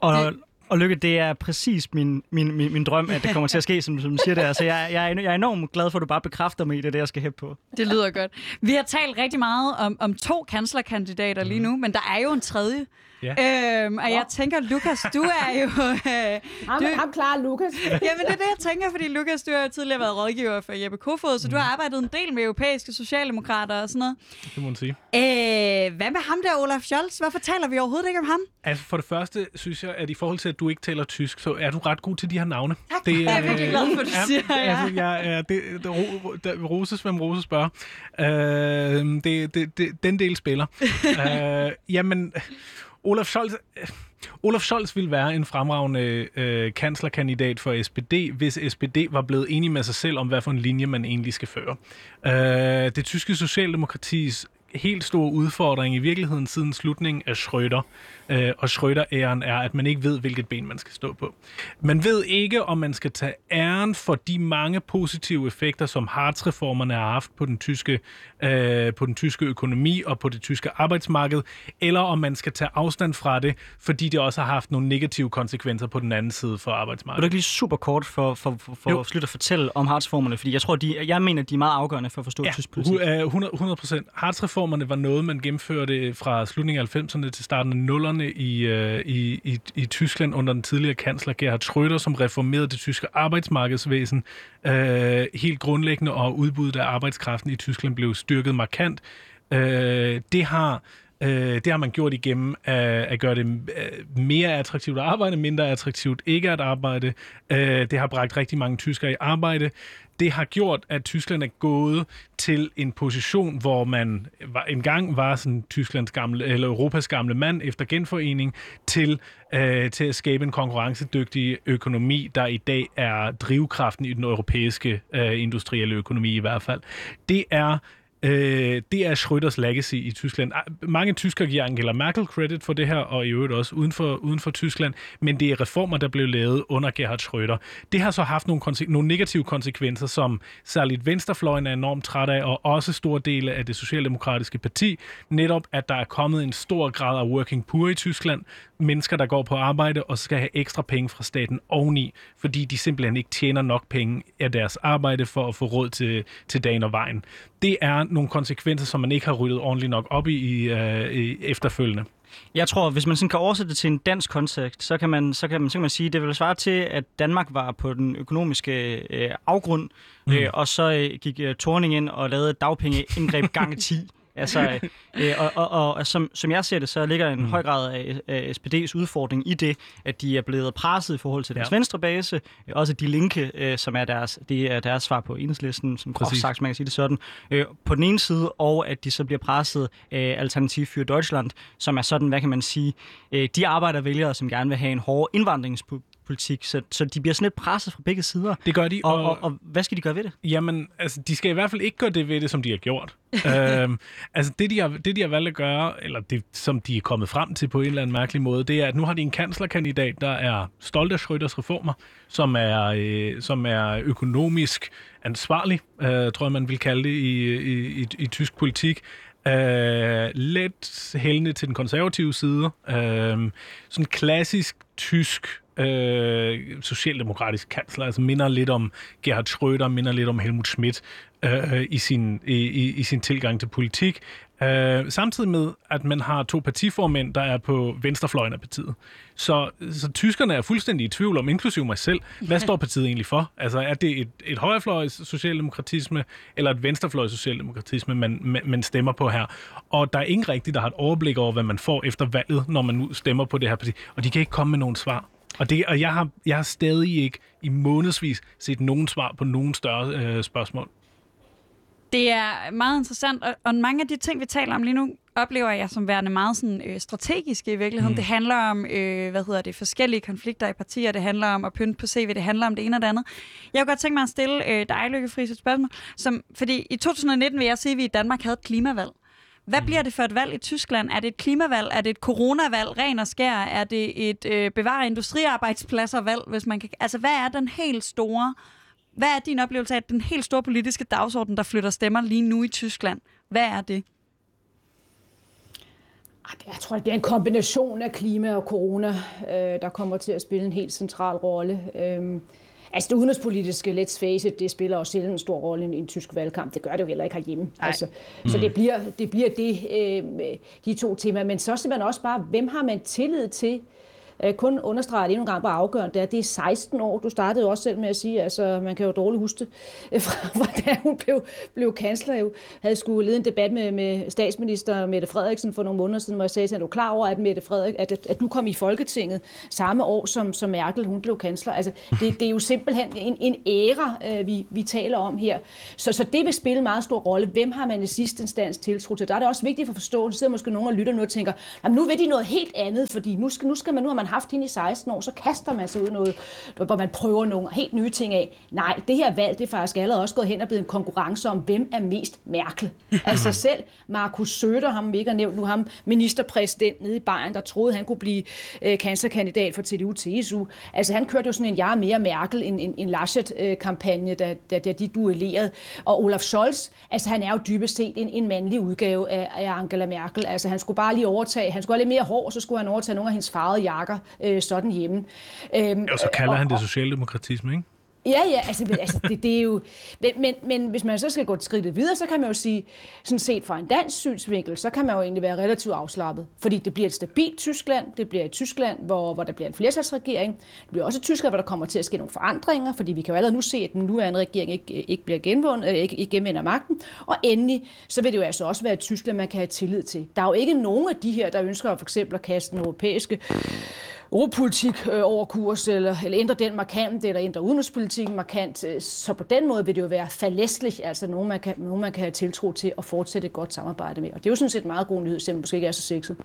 Og og Lykke, det er præcis min, min, min, min drøm, at det kommer til at ske, som, som du siger det. Så jeg, jeg, er, jeg er enormt glad for, at du bare bekræfter mig i det, det jeg skal hæppe på. Det lyder godt. Vi har talt rigtig meget om, om to kanslerkandidater lige nu, men der er jo en tredje. Ja. Øhm, og jeg tænker, Lukas, du er jo... Øh, Ham, du, ham klarer Lukas. Jamen, det er det, jeg tænker, fordi Lukas, du har jo tidligere været rådgiver for Jeppe Kofod, så du har arbejdet en del med europæiske socialdemokrater og sådan noget. Det må man sige. Øh, hvad med ham der, Olaf Scholz? Hvorfor taler vi overhovedet ikke om ham? Altså for det første synes jeg, at i forhold til, at du ikke taler tysk, så er du ret god til de her navne. Tak. Jeg er virkelig glad for, at du siger, ja. Altså, jeg, ja, det, det, ro, der, roses, hvem roses spørger. Øh, det, det, det, den del spiller. øh, jamen, Olaf Scholz... øh, Olaf Scholz ville være en fremragende øh, kanslerkandidat for SPD, hvis SPD var blevet enig med sig selv om, hvad for en linje man egentlig skal føre. Øh, det tyske socialdemokratis helt store udfordring i virkeligheden siden slutningen af Schröder øh, og Schröder-æren er, at man ikke ved, hvilket ben man skal stå på. Man ved ikke, om man skal tage æren for de mange positive effekter, som Hartz-reformerne har haft på den tyske, øh, på den tyske økonomi og på det tyske arbejdsmarked, eller om man skal tage afstand fra det, fordi det også har haft nogle negative konsekvenser på den anden side for Vil du arbejdsmarkedet. ikke lige super kort for, for, for, for at slutte at fortælle om hartsformerne? Fordi jeg tror, de, jeg mener, de er meget afgørende for at forstå Ja, tysk politik. hu- øh, 100 100 procent. Hartz-reformerne var noget, man gennemførte fra slutningen af 90'erne til starten af 0'erne i, øh, i, i, i Tyskland under den tidligere kansler Gerhard Schröder, som reformerede det tyske arbejdsmarkedsvæsen øh, helt grundlæggende, og udbuddet af arbejdskraften i Tyskland blev styrket markant. Øh, det har Øh, det har man gjort igennem at, at gøre det øh, mere attraktivt at arbejde, mindre attraktivt ikke at arbejde. Øh, det har bragt rigtig mange tyskere i arbejde. Det har gjort, at Tyskland er gået til en position, hvor man var, engang var sådan Tysklands gamle, eller Europas gamle mand efter genforening, til, øh, til at skabe en konkurrencedygtig økonomi, der i dag er drivkraften i den europæiske øh, industrielle økonomi i hvert fald. Det er Øh, det er Schröders legacy i Tyskland. Ah, mange tyskere giver Angela Merkel credit for det her, og i øvrigt også uden for, uden for Tyskland, men det er reformer, der blev lavet under Gerhard Schröder. Det har så haft nogle, konse- nogle negative konsekvenser, som særligt venstrefløjen er enormt træt af, og også store dele af det socialdemokratiske parti. Netop, at der er kommet en stor grad af working poor i Tyskland. Mennesker, der går på arbejde og skal have ekstra penge fra staten oveni, fordi de simpelthen ikke tjener nok penge af deres arbejde for at få råd til, til dagen og vejen. Det er nogle konsekvenser, som man ikke har ryddet ordentligt nok op i, i, øh, i efterfølgende. Jeg tror, hvis man sådan kan oversætte det til en dansk kontekst, så kan man, så kan man, så kan man sige, at det vil svare til, at Danmark var på den økonomiske øh, afgrund, mm. øh, og så øh, gik øh, Torning ind og lavede dagpengeindgreb gange 10. Altså, øh, og, og, og, og som, som jeg ser det, så ligger en mm. høj grad af, af SPD's udfordring i det, at de er blevet presset i forhold til deres Ja. venstre base, øh, også de linke, øh, som er deres, det er deres svar på enhedslisten, som groft sagt, man kan sige det sådan, øh, på den ene side, og at de så bliver presset af Alternativ für Deutschland, som er sådan, hvad kan man sige, øh, de arbejdervælgere, som gerne vil have en hård indvandringspolitik, så, så de bliver sådan lidt presset fra begge sider. Det gør de, Og, og, og hvad skal de gøre ved det? Jamen, altså, de skal i hvert fald ikke gøre det ved det, som de har gjort. øhm, altså, det de, har, det, de har valgt at gøre, eller det, som de er kommet frem til på en eller anden mærkelig måde, det er, at nu har de en kanslerkandidat, der er stolt af Schröders reformer, som er, øh, som er økonomisk ansvarlig, øh, tror jeg, man vil kalde det i, i, i, i tysk politik. Øh, let hældende til den konservative side. Øh, sådan klassisk tysk øh, socialdemokratisk kansler, altså minder lidt om Gerhard Schröder, minder lidt om Helmut Schmidt øh, i, sin, i, i, i sin tilgang til politik. Øh, samtidig med, at man har to partiformænd, der er på venstrefløjen af partiet. Så, så tyskerne er fuldstændig i tvivl om, inklusive mig selv, hvad står partiet egentlig for? Altså er det et, et højrefløjs socialdemokratisme, eller et venstrefløjs socialdemokratisme, man, man, man stemmer på her? Og der er ingen rigtig, der har et overblik over, hvad man får efter valget, når man nu stemmer på det her parti. Og de kan ikke komme med nogen svar. Og, det, og jeg, har, jeg har stadig ikke i månedsvis set nogen svar på nogen større øh, spørgsmål. Det er meget interessant, og, og mange af de ting, vi taler om lige nu, oplever jeg som værende meget sådan, øh, strategiske i virkeligheden. Mm. Det handler om, øh, hvad hedder det, forskellige konflikter i partier, det handler om at pynte på CV, det handler om det ene og det andet. Jeg kunne godt tænke mig at stille øh, dig, Lykke Friis, et spørgsmål. Som, fordi i 2019 vil jeg sige, at vi i Danmark havde et klimavalg. Hvad bliver det for et valg i Tyskland? Er det et klimavalg? Er det et coronavalg, ren og skær? Er det et øh, bevare industriarbejdspladser valg, hvis man kan... Altså, hvad er den helt store... Hvad er din oplevelse af den helt store politiske dagsorden, der flytter stemmer lige nu i Tyskland? Hvad er det? Jeg tror, det er en kombination af klima og corona, øh, der kommer til at spille en helt central rolle. Øhm, Altså det udenrigspolitiske, let's face it, det spiller også sjældent en stor rolle i en, tysk valgkamp. Det gør det jo heller ikke herhjemme. Altså, mm. Så det bliver det, bliver det øh, de to temaer. Men så simpelthen også bare, hvem har man tillid til, øh, kun understrege endnu en gang på afgørende, det er, det er 16 år. Du startede jo også selv med at sige, altså man kan jo dårligt huske det, øh, fra, hvordan hun blev, blev kansler. Jo havde skulle lede en debat med, med statsminister Mette Frederiksen for nogle måneder siden, hvor jeg sagde, at du klar over, at, Mette Frederik, at, at du kom i Folketinget samme år, som, som Merkel hun blev kansler. Altså, det, det er jo simpelthen en, en æra, øh, vi, vi taler om her. Så, så det vil spille en meget stor rolle. Hvem har man i sidste instans tiltro til? Der er det også vigtigt for forståelse. sidder måske nogen og lytter nu og tænker, nu vil de noget helt andet, fordi nu skal, nu skal man, nu har man man haft hende i 16 år, så kaster man sig ud noget, hvor man prøver nogle helt nye ting af. Nej, det her valg, det er faktisk allerede også gået hen og blevet en konkurrence om, hvem er mest Merkel. altså selv Markus Søder, ham vi ikke har nævnt nu, ham ministerpræsident nede i Bayern, der troede, han kunne blive øh, kanslerkandidat for CDU-TSU. Altså han kørte jo sådan en jeg mere Merkel, en, en, en Laschet-kampagne, øh, da, da, da de duellerede. Og Olaf Scholz, altså han er jo dybest set en, en mandlig udgave af, af Angela Merkel. Altså han skulle bare lige overtage, han skulle have lidt mere hår, så skulle han overtage nogle af hendes farvede jakker øh, sådan hjemme. Øhm, og så kalder han det socialdemokratisme, ikke? Ja, ja, altså, altså det, det er jo... Men, men, men hvis man så skal gå et skridt videre, så kan man jo sige, sådan set fra en dansk synsvinkel, så kan man jo egentlig være relativt afslappet. Fordi det bliver et stabilt Tyskland, det bliver et Tyskland, hvor, hvor der bliver en flertalsregering. Det bliver også et Tyskland, hvor der kommer til at ske nogle forandringer, fordi vi kan jo allerede nu se, at den nuværende regering ikke, ikke bliver genvundet, øh, ikke, ikke genvinder magten. Og endelig, så vil det jo altså også være et Tyskland, man kan have tillid til. Der er jo ikke nogen af de her, der ønsker for eksempel at kaste den europæiske europolitik øh, over kurs, eller, eller ændre den markant, eller ændre udenrigspolitikken markant. Øh, så på den måde vil det jo være falæstligt, altså nogen man, kan, nogen, man kan have tiltro til at fortsætte et godt samarbejde med. Og det er jo sådan set en meget god nyhed, selvom måske ikke er så sexet.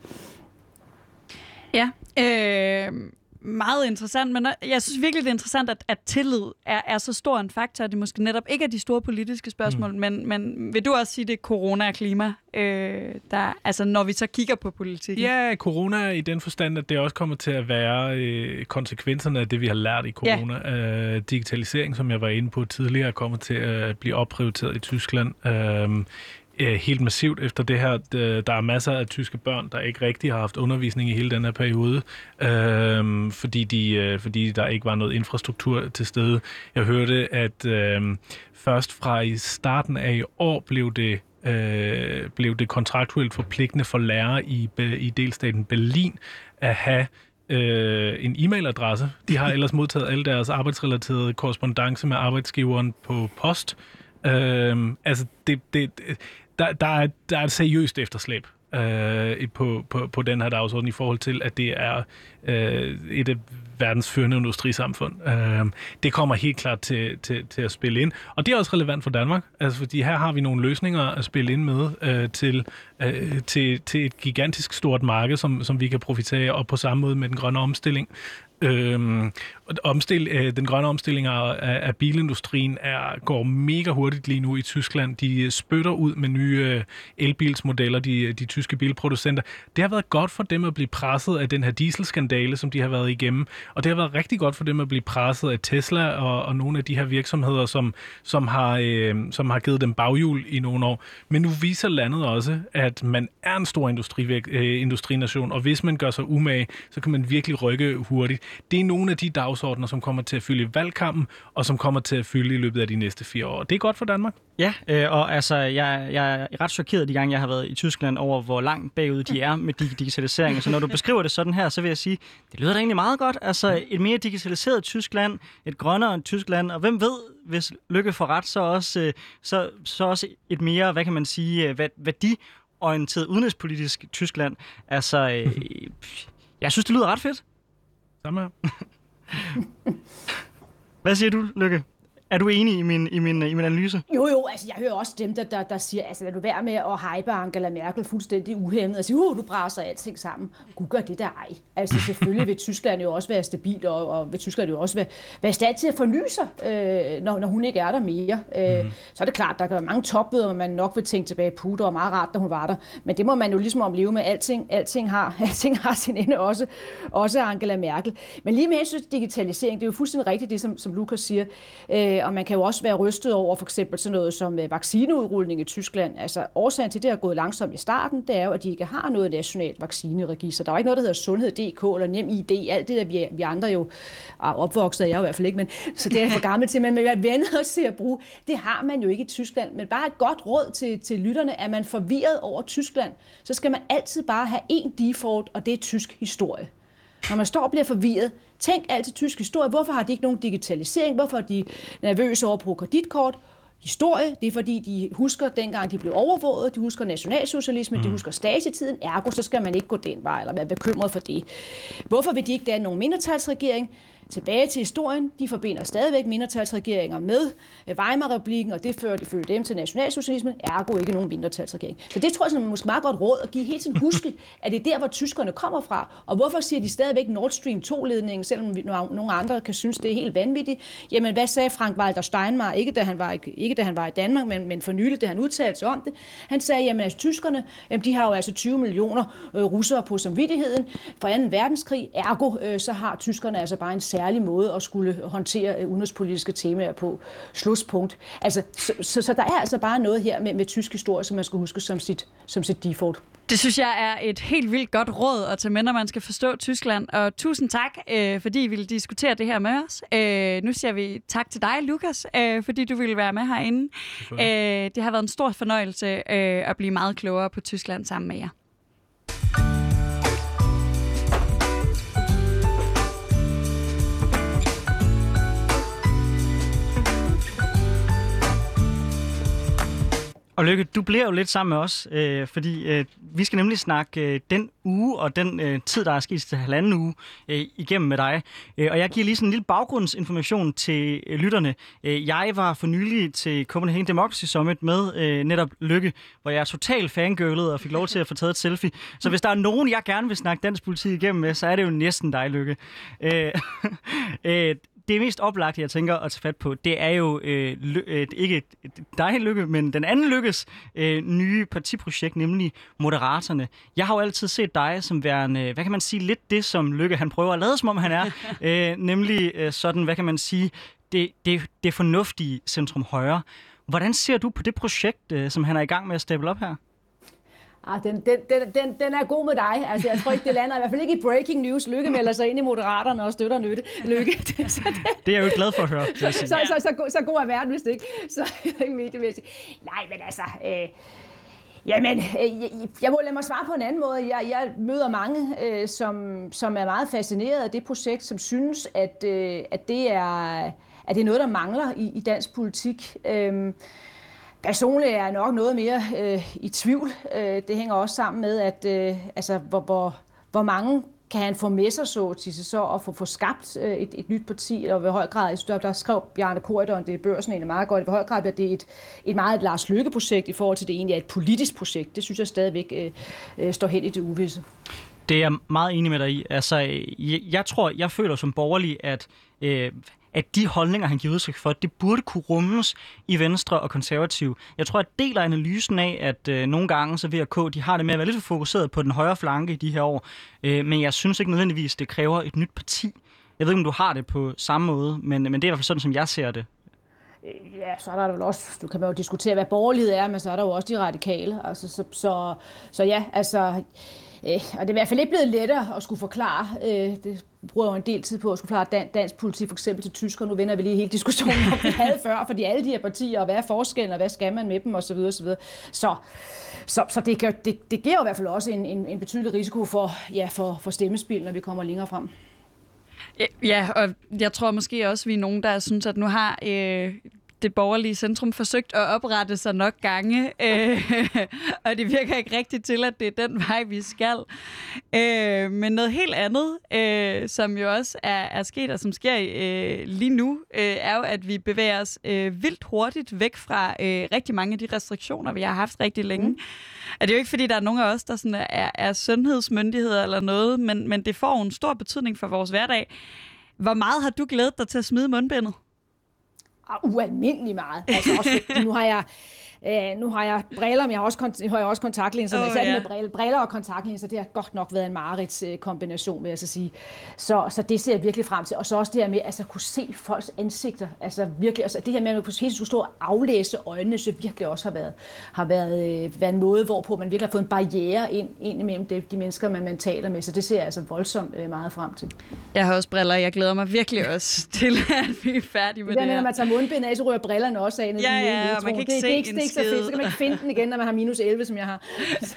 Ja, øh, meget interessant, men jeg synes virkelig, det er interessant, at, at tillid er, er så stor en faktor, at det måske netop ikke er de store politiske spørgsmål, mm. men, men vil du også sige, det er corona og klima, øh, der, altså når vi så kigger på politikken? Ja, corona i den forstand, at det også kommer til at være øh, konsekvenserne af det, vi har lært i corona. Ja. Øh, digitalisering, som jeg var inde på tidligere, kommer til at blive opprioriteret i Tyskland. Øh, øh, helt massivt efter det her. Øh, der er masser af tyske børn, der ikke rigtig har haft undervisning i hele den her periode, øh, fordi, de, øh, fordi der ikke var noget infrastruktur til stede. Jeg hørte, at øh, først fra i starten af i år blev det øh, blev det kontraktuelt forpligtende for lærere i, i delstaten Berlin at have øh, en e-mailadresse. De har ellers modtaget alle deres arbejdsrelaterede korrespondence med arbejdsgiveren på post. Øh, altså, det, det, der, der, er, der er et seriøst efterslæb øh, på, på, på den her dagsorden i forhold til, at det er øh, et af verdens førende industrisamfund. Øh, det kommer helt klart til, til, til at spille ind. Og det er også relevant for Danmark, altså fordi her har vi nogle løsninger at spille ind med øh, til, øh, til, til et gigantisk stort marked, som, som vi kan profitere og på samme måde med den grønne omstilling. Øhm, omstil, øh, den grønne omstilling af, af bilindustrien er, går mega hurtigt lige nu i Tyskland. De øh, spytter ud med nye øh, elbilsmodeller, de, øh, de tyske bilproducenter. Det har været godt for dem at blive presset af den her dieselskandale, som de har været igennem. Og det har været rigtig godt for dem at blive presset af Tesla og, og nogle af de her virksomheder, som, som, har, øh, som har givet dem baghjul i nogle år. Men nu viser landet også, at man er en stor industri, øh, industrination, og hvis man gør sig umage, så kan man virkelig rykke hurtigt. Det er nogle af de dagsordner, som kommer til at fylde i valgkampen, og som kommer til at fylde i løbet af de næste fire år. Det er godt for Danmark. Ja, øh, og altså, jeg, jeg er ret chokeret de gange, jeg har været i Tyskland over, hvor langt bagud de er med digitalisering. Så når du beskriver det sådan her, så vil jeg sige, det lyder da egentlig meget godt. Altså, et mere digitaliseret Tyskland, et grønnere Tyskland, og hvem ved, hvis Lykke får ret, så også, øh, så, så også et mere, hvad kan man sige, øh, værdiorienteret udenrigspolitisk Tyskland. Altså, øh, jeg synes, det lyder ret fedt. Samme her. Hvad siger du, Lykke? Er du enig i min, i min, i min analyse? Jo, jo, altså jeg hører også dem, der, der, der siger, altså lad du være med at hype Angela Merkel fuldstændig uhemmet og sige, uh, du braser alting sammen. Gud gør det der ej. Altså selvfølgelig vil Tyskland jo også være stabil, og, og vil Tyskland jo også være, være i stand til at forny sig, øh, når, når hun ikke er der mere. Øh, mm. Så er det klart, der kan være mange topmøder, man nok vil tænke tilbage på, det var meget rart, da hun var der. Men det må man jo ligesom om leve med. Alting, alting, har, alting har sin ende, også, også Angela Merkel. Men lige med hensyn til digitalisering, det er jo fuldstændig rigtigt det, som, som Lukas siger. Øh, Øh, og man kan jo også være rystet over for eksempel sådan noget som øh, vaccineudrulning i Tyskland. Altså årsagen til, at det har gået langsomt i starten, det er jo, at de ikke har noget nationalt vaccineregister. Der er ikke noget, der hedder sundhed.dk eller nem ID. Alt det, der vi, vi andre jo er opvokset, jeg i hvert fald ikke, men så det er for gammel til, men hvad venner os til at bruge. Det har man jo ikke i Tyskland. Men bare et godt råd til, til lytterne, at man forvirret over Tyskland, så skal man altid bare have én default, og det er tysk historie. Når man står og bliver forvirret, tænk altid tysk historie. Hvorfor har de ikke nogen digitalisering? Hvorfor er de nervøse over at bruge kreditkort? Historie, det er fordi, de husker dengang, de blev overvåget, de husker nationalsocialisme, mm. de husker Stasi-tiden, ergo så skal man ikke gå den vej, eller være bekymret for det. Hvorfor vil de ikke danne nogen mindretalsregering? Tilbage til historien. De forbinder stadigvæk mindretalsregeringer med Weimar-republiken, og det førte ifølge dem til nationalsocialismen, ergo ikke nogen mindretalsregering. Så det tror jeg er måske meget godt råd at give hele tiden huske, at det er der, hvor tyskerne kommer fra. Og hvorfor siger de stadigvæk Nord Stream 2-ledningen, selvom nogle andre kan synes, det er helt vanvittigt? Jamen, hvad sagde Frank Walter Steinmeier, ikke da han var, ikke da han var i Danmark, men, men for nylig, da han udtalte sig om det? Han sagde, jamen altså, tyskerne, jamen, de har jo altså 20 millioner øh, russere på samvittigheden fra 2. verdenskrig, ergo øh, så har tyskerne altså bare en særlig måde at skulle håndtere øh, udenrigspolitiske temaer på. Slutspunkt. Altså, så, så, så der er altså bare noget her med, med tysk historie, som man skal huske som sit, som sit default. Det synes jeg er et helt vildt godt råd at tage med, når man skal forstå Tyskland. Og tusind tak, øh, fordi I ville diskutere det her med os. Øh, nu siger vi tak til dig, Lukas, øh, fordi du ville være med herinde. Øh, det har været en stor fornøjelse øh, at blive meget klogere på Tyskland sammen med jer. Og Lykke, du bliver jo lidt sammen med os, øh, fordi øh, vi skal nemlig snakke øh, den uge og den øh, tid, der er sket til halvanden uge øh, igennem med dig. Øh, og jeg giver lige sådan en lille baggrundsinformation til øh, lytterne. Øh, jeg var for nylig til Copenhagen Democracy Summit med øh, netop Lykke, hvor jeg er totalt fangirlet og fik lov til at få taget et selfie. Så hvis der er nogen, jeg gerne vil snakke dansk politik igennem med, så er det jo næsten dig, Lykke. Øh, øh, det mest oplagte, jeg tænker at tage fat på, det er jo øh, øh, ikke dig, Lykke, men den anden Lykkes øh, nye partiprojekt, nemlig Moderatorne. Jeg har jo altid set dig som værende, hvad kan man sige, lidt det, som Lykke han prøver at lade, som om han er. øh, nemlig øh, sådan, hvad kan man sige, det, det, det fornuftige centrum højre. Hvordan ser du på det projekt, øh, som han er i gang med at stable op her? Ah, den, den, den, den, den er god med dig. Altså, jeg tror ikke, det lander i hvert fald ikke i breaking news. Lykke melder sig ind i Moderaterne og støtter Nytte. Lykke. det, det er jeg jo glad for at høre. Så, så, så, så, så, så god er verden, hvis det ikke. Så ikke mediemæssigt. Nej, men altså... Øh, Jamen, øh, jeg må lade mig svare på en anden måde. Jeg, jeg møder mange, øh, som, som er meget fascineret af det projekt, som synes, at, øh, at, det, er, at det er noget, der mangler i, i dansk politik. Øh, Personligt er jeg nok noget mere øh, i tvivl. Øh, det hænger også sammen med, at øh, altså, hvor, hvor, hvor mange kan han få med sig så til så at få, få skabt øh, et, et nyt parti, og ved høj grad, der, der skrev Bjarne Korydon, det er børsen egentlig meget godt, i høj grad bliver det et, et meget Lars Lykke-projekt i forhold til, det egentlig er et politisk projekt. Det synes jeg stadigvæk øh, øh, står helt i det uvisse. Det er jeg meget enig med dig i. Altså, jeg, jeg tror, jeg føler som borgerlig, at øh, at de holdninger, han giver udtryk for, det burde kunne rummes i Venstre og Konservativ. Jeg tror, at deler analysen af, at øh, nogle gange så VRK, de har det med at være lidt fokuseret på den højre flanke i de her år, øh, men jeg synes ikke nødvendigvis, det kræver et nyt parti. Jeg ved ikke, om du har det på samme måde, men, men det er i hvert fald sådan, som jeg ser det. Øh, ja, så er der vel også, du kan man jo diskutere, hvad borgerlighed er, men så er der jo også de radikale. Altså, så, så, så ja, altså, Øh, og det er i hvert fald ikke blevet lettere at skulle forklare, øh, det bruger jeg jo en del tid på at skulle forklare dan- dansk politik for eksempel til tysker. Nu vender vi lige hele diskussionen om, vi havde før, fordi alle de her partier, og hvad er forskellen, og hvad skal man med dem, osv. osv. Så, så, så det, gør, det, det giver jo i hvert fald også en, en, en betydelig risiko for, ja, for, for stemmespil, når vi kommer længere frem. Ja, og jeg tror måske også, vi er nogen, der synes, at nu har øh, det borgerlige centrum forsøgt at oprette sig nok gange, øh, og det virker ikke rigtigt til, at det er den vej, vi skal. Øh, men noget helt andet, øh, som jo også er, er sket, og som sker øh, lige nu, øh, er jo, at vi bevæger os øh, vildt hurtigt væk fra øh, rigtig mange af de restriktioner, vi har haft rigtig længe. Mm. Og det er jo ikke, fordi der er nogen af os, der sådan er, er sundhedsmyndigheder eller noget, men, men det får en stor betydning for vores hverdag. Hvor meget har du glædet dig til at smide mundbindet? Ah, ualmindelig meget. Altså også, nu har jeg Øh, nu har jeg briller, men jeg har også, har jeg også kontaktlinser. Oh, ja. med briller, briller og kontaktlinser, det har godt nok været en marerids øh, kombination, vil jeg så sige. Så, så det ser jeg virkelig frem til. Og så også det her med altså, at kunne se folks ansigter. Altså virkelig, altså, det her med, at man kunne helt stå og aflæse øjnene, så virkelig også har været, har været, øh, været en måde, hvorpå man virkelig har fået en barriere ind, ind imellem de, de mennesker, man, man taler med. Så det ser jeg altså voldsomt øh, meget frem til. Jeg har også briller. Jeg glæder mig virkelig også til, at vi er færdige med det, det her. Når man tager mundbind af, så rører brillerne også af. Ja, ja, ja, man kan ikke det, se det, det, ikke så fedt. Så kan man ikke finde den igen, når man har minus 11, som jeg har.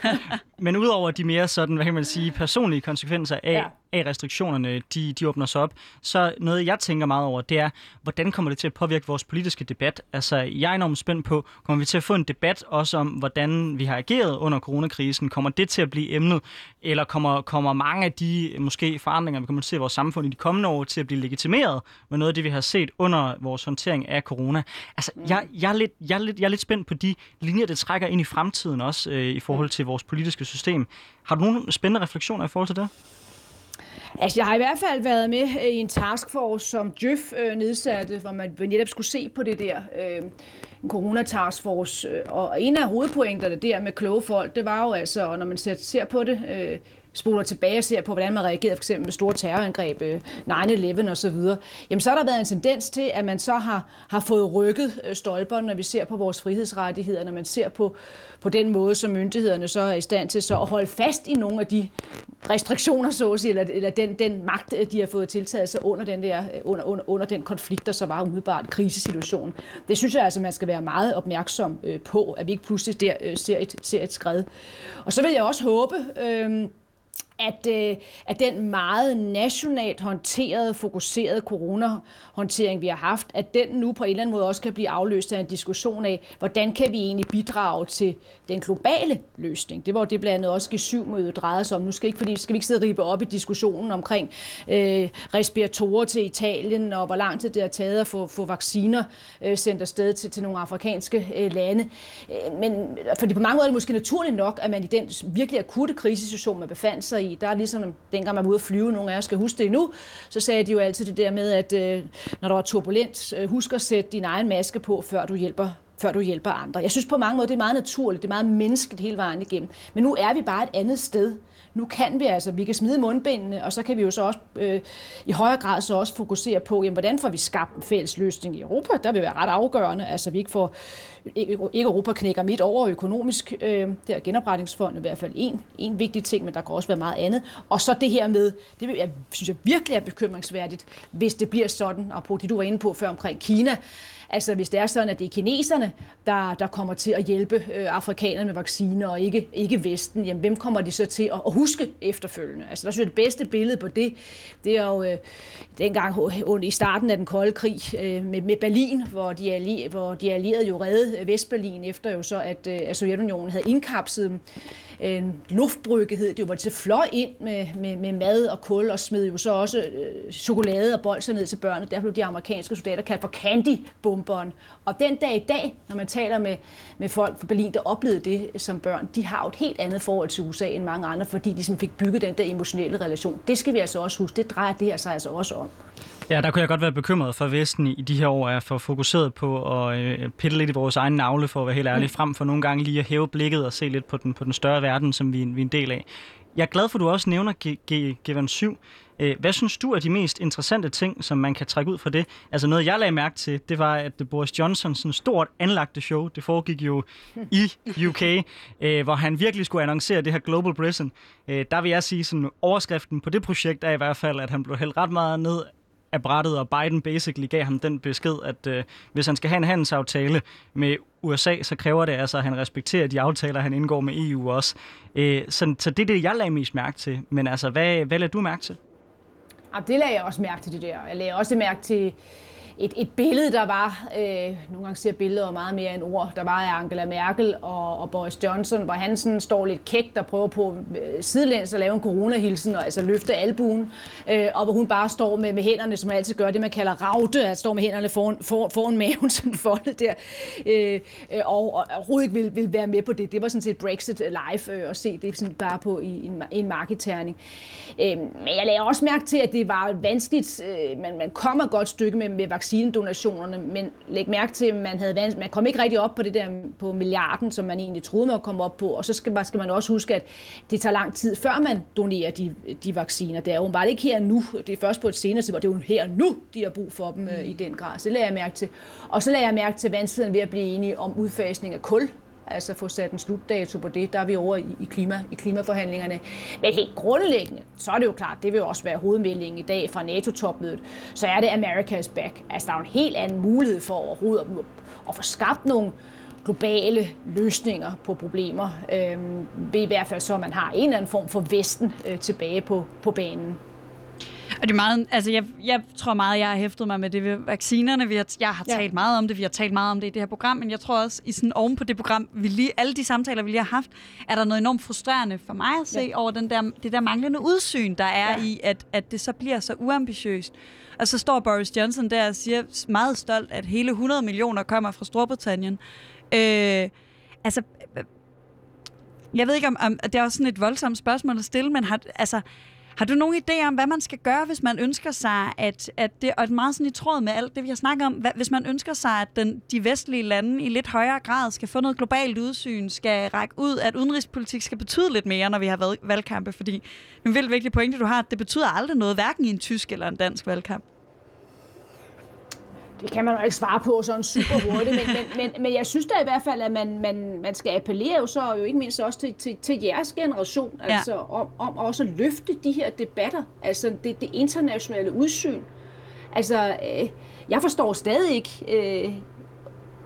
Men udover de mere sådan, hvad kan man sige, personlige konsekvenser af, ja af restriktionerne de, de åbner sig op, så noget, jeg tænker meget over, det er, hvordan kommer det til at påvirke vores politiske debat? Altså, jeg er enormt spændt på, kommer vi til at få en debat også om, hvordan vi har ageret under coronakrisen? Kommer det til at blive emnet? Eller kommer, kommer mange af de måske forandringer, vi kommer til at se i vores samfund i de kommende år, til at blive legitimeret med noget af det, vi har set under vores håndtering af corona? Altså, mm. jeg, jeg, er lidt, jeg, er lidt, jeg er lidt spændt på de linjer, det trækker ind i fremtiden også, øh, i forhold til vores politiske system. Har du nogle spændende refleksioner i forhold til det? Altså, jeg har i hvert fald været med øh, i en taskforce, som Djøf øh, nedsatte, hvor man netop skulle se på det der. Øh, en coronataskforce. Øh, og en af hovedpointerne der med kloge folk, det var jo altså, når man ser, ser på det, øh, spoler tilbage og ser på, hvordan man reagerede for eksempel med store terrorangreb, øh, 9-11 og så videre, jamen så har der været en tendens til, at man så har, har fået rykket øh, stolperne, når vi ser på vores frihedsrettigheder, når man ser på, på den måde, som myndighederne så er i stand til så at holde fast i nogle af de restriktioner, så at sige, eller, eller den, den magt, øh, de har fået tiltaget sig under den, der, under, under, under den konflikt, der så var umiddelbart krisesituation. Det synes jeg altså, man skal være meget opmærksom på, at vi ikke pludselig der ser et, ser et skred. Og så vil jeg også håbe, øh, at, øh, at den meget nationalt håndterede, fokuserede coronahåndtering, vi har haft, at den nu på en eller anden måde også kan blive afløst af en diskussion af, hvordan kan vi egentlig bidrage til den globale løsning. Det var det blandt andet også G7-mødet drejede sig om. Nu skal, ikke, fordi, skal vi ikke sidde og ribe op i diskussionen omkring øh, respiratorer til Italien, og hvor lang tid det har taget at få, få vacciner øh, sendt afsted til, til nogle afrikanske øh, lande. Øh, men fordi på mange måder er det måske naturligt nok, at man i den virkelig akutte krisesituation, man befandt sig i, der er ligesom dengang man var ude at flyve, nogle af jer skal huske det nu, så sagde de jo altid det der med, at øh, når der var turbulent, øh, husk at sætte din egen maske på, før du hjælper før du hjælper andre. Jeg synes på mange måder, det er meget naturligt, det er meget menneskeligt hele vejen igennem. Men nu er vi bare et andet sted. Nu kan vi altså, vi kan smide mundbindene, og så kan vi jo så også øh, i højere grad så også fokusere på, jamen, hvordan får vi skabt en fælles løsning i Europa? Der vil være ret afgørende, altså vi ikke får ikke Europa knækker midt over økonomisk. Øh, det er genopretningsfonden i hvert fald en, en vigtig ting, men der kan også være meget andet. Og så det her med, det jeg, synes jeg virkelig er bekymringsværdigt, hvis det bliver sådan, og på det du var inde på før omkring Kina, Altså hvis det er sådan, at det er kineserne, der, der kommer til at hjælpe øh, afrikanerne med vacciner, og ikke, ikke Vesten, jamen hvem kommer de så til at, at huske efterfølgende? Altså der synes jeg, det bedste billede på det, det er jo øh, dengang i starten af den kolde krig øh, med, med Berlin, hvor de, allier, hvor de allierede jo Vestberlin efter jo så, at, øh, at Sovjetunionen havde indkapslet dem en luftbrygge hed det jo, hvor de fløj ind med, med, med mad og kul og smed jo så også øh, chokolade og bolser ned til børnene. Der blev de amerikanske soldater kaldt for candy-bomberen. Og den dag i dag, når man taler med, med folk fra Berlin, der oplevede det som børn, de har jo et helt andet forhold til USA end mange andre, fordi de sådan fik bygget den der emotionelle relation. Det skal vi altså også huske. Det drejer det her sig altså også om. Ja, der kunne jeg godt være bekymret for, at Vesten i de her år er for fokuseret på at øh, pille lidt i vores egen navle, for at være helt ærlig, mm. frem for nogle gange lige at hæve blikket og se lidt på den, på den større verden, som vi, vi er en del af. Jeg er glad for, at du også nævner G7. Øh, hvad synes du er de mest interessante ting, som man kan trække ud fra det? Altså noget, jeg lagde mærke til, det var, at Boris Johnson sådan stort anlagte show, det foregik jo i UK, øh, hvor han virkelig skulle annoncere det her Global Britain. Der vil jeg sige, sådan overskriften på det projekt er i hvert fald, at han blev hældt ret meget ned af brættet, og Biden basically gav ham den besked, at øh, hvis han skal have en handelsaftale med USA, så kræver det altså, at han respekterer de aftaler, han indgår med EU også. Øh, så, så det er det, jeg lagde mest mærke til. Men altså, hvad, hvad lagde du mærke til? Ja, det lagde jeg også mærke til, det der. Jeg lagde også mærke til et, et billede, der var, øh, nogle gange siger billeder meget mere end ord, der var af Angela Merkel og, og Boris Johnson, hvor han sådan står lidt kægt og prøver på øh, sidelæns at lave en coronahilsen, og altså løfte albuen, øh, og hvor hun bare står med, med hænderne, som man altid gør det, man kalder ravte, at står med hænderne foran, for, foran maven, sådan foldet der, øh, øh og, og overhovedet vil, vil være med på det. Det var sådan set Brexit live øh, at se det sådan bare på i, i en, en markedterning. Øh, men jeg lagde også mærke til, at det var vanskeligt, øh, man, man kommer et godt stykke med, med vaccinedonationerne, men læg mærke til, at man, havde, man kom ikke rigtig op på det der på milliarden, som man egentlig troede, man komme op på, og så skal man, skal man også huske, at det tager lang tid, før man donerer de, de vacciner. Det er jo bare ikke her nu, det er først på et senere tidspunkt, det er jo her nu, de har brug for dem øh, i den grad. Så det lader jeg mærke til. Og så lader jeg mærke til vanskeligheden ved at blive enige om udfasning af kul, altså få sat en slutdato på det. Der er vi over i, i, klima, i klimaforhandlingerne. Men helt grundlæggende, så er det jo klart, det vil jo også være hovedmeldingen i dag fra NATO-topmødet, så er det America's back. Altså der er jo en helt anden mulighed for overhovedet at, at få skabt nogle globale løsninger på problemer. Øhm, I hvert fald så, man har en eller anden form for Vesten øh, tilbage på, på banen. Og det er meget, altså jeg, jeg tror meget, jeg har hæftet mig med det ved vaccinerne. Vi har, jeg har talt ja. meget om det, vi har talt meget om det i det her program, men jeg tror også, i sådan oven på det program, vi lige, alle de samtaler, vi lige har haft, er der noget enormt frustrerende for mig at se ja. over den der, det der manglende udsyn, der er ja. i, at, at det så bliver så uambitiøst. Og så står Boris Johnson der og siger meget stolt, at hele 100 millioner kommer fra Storbritannien. Øh, altså, jeg ved ikke, om, om det er også sådan et voldsomt spørgsmål at stille, men har, altså, har du nogen idé om, hvad man skal gøre, hvis man ønsker sig, at, at det, og meget sådan i tråd med alt det, vi har snakket om, hvad, hvis man ønsker sig, at den, de vestlige lande i lidt højere grad skal få noget globalt udsyn, skal række ud, at udenrigspolitik skal betyde lidt mere, når vi har valgkampe, fordi en vildt vigtig pointe, du har, at det betyder aldrig noget, hverken i en tysk eller en dansk valgkamp. Det kan man jo ikke svare på sådan super hurtigt, men, men, men, men jeg synes da i hvert fald, at man, man, man skal appellere jo så jo ikke mindst også til, til, til jeres generation, ja. altså om, om også at løfte de her debatter, altså det, det internationale udsyn. Altså, øh, jeg forstår stadig ikke, øh,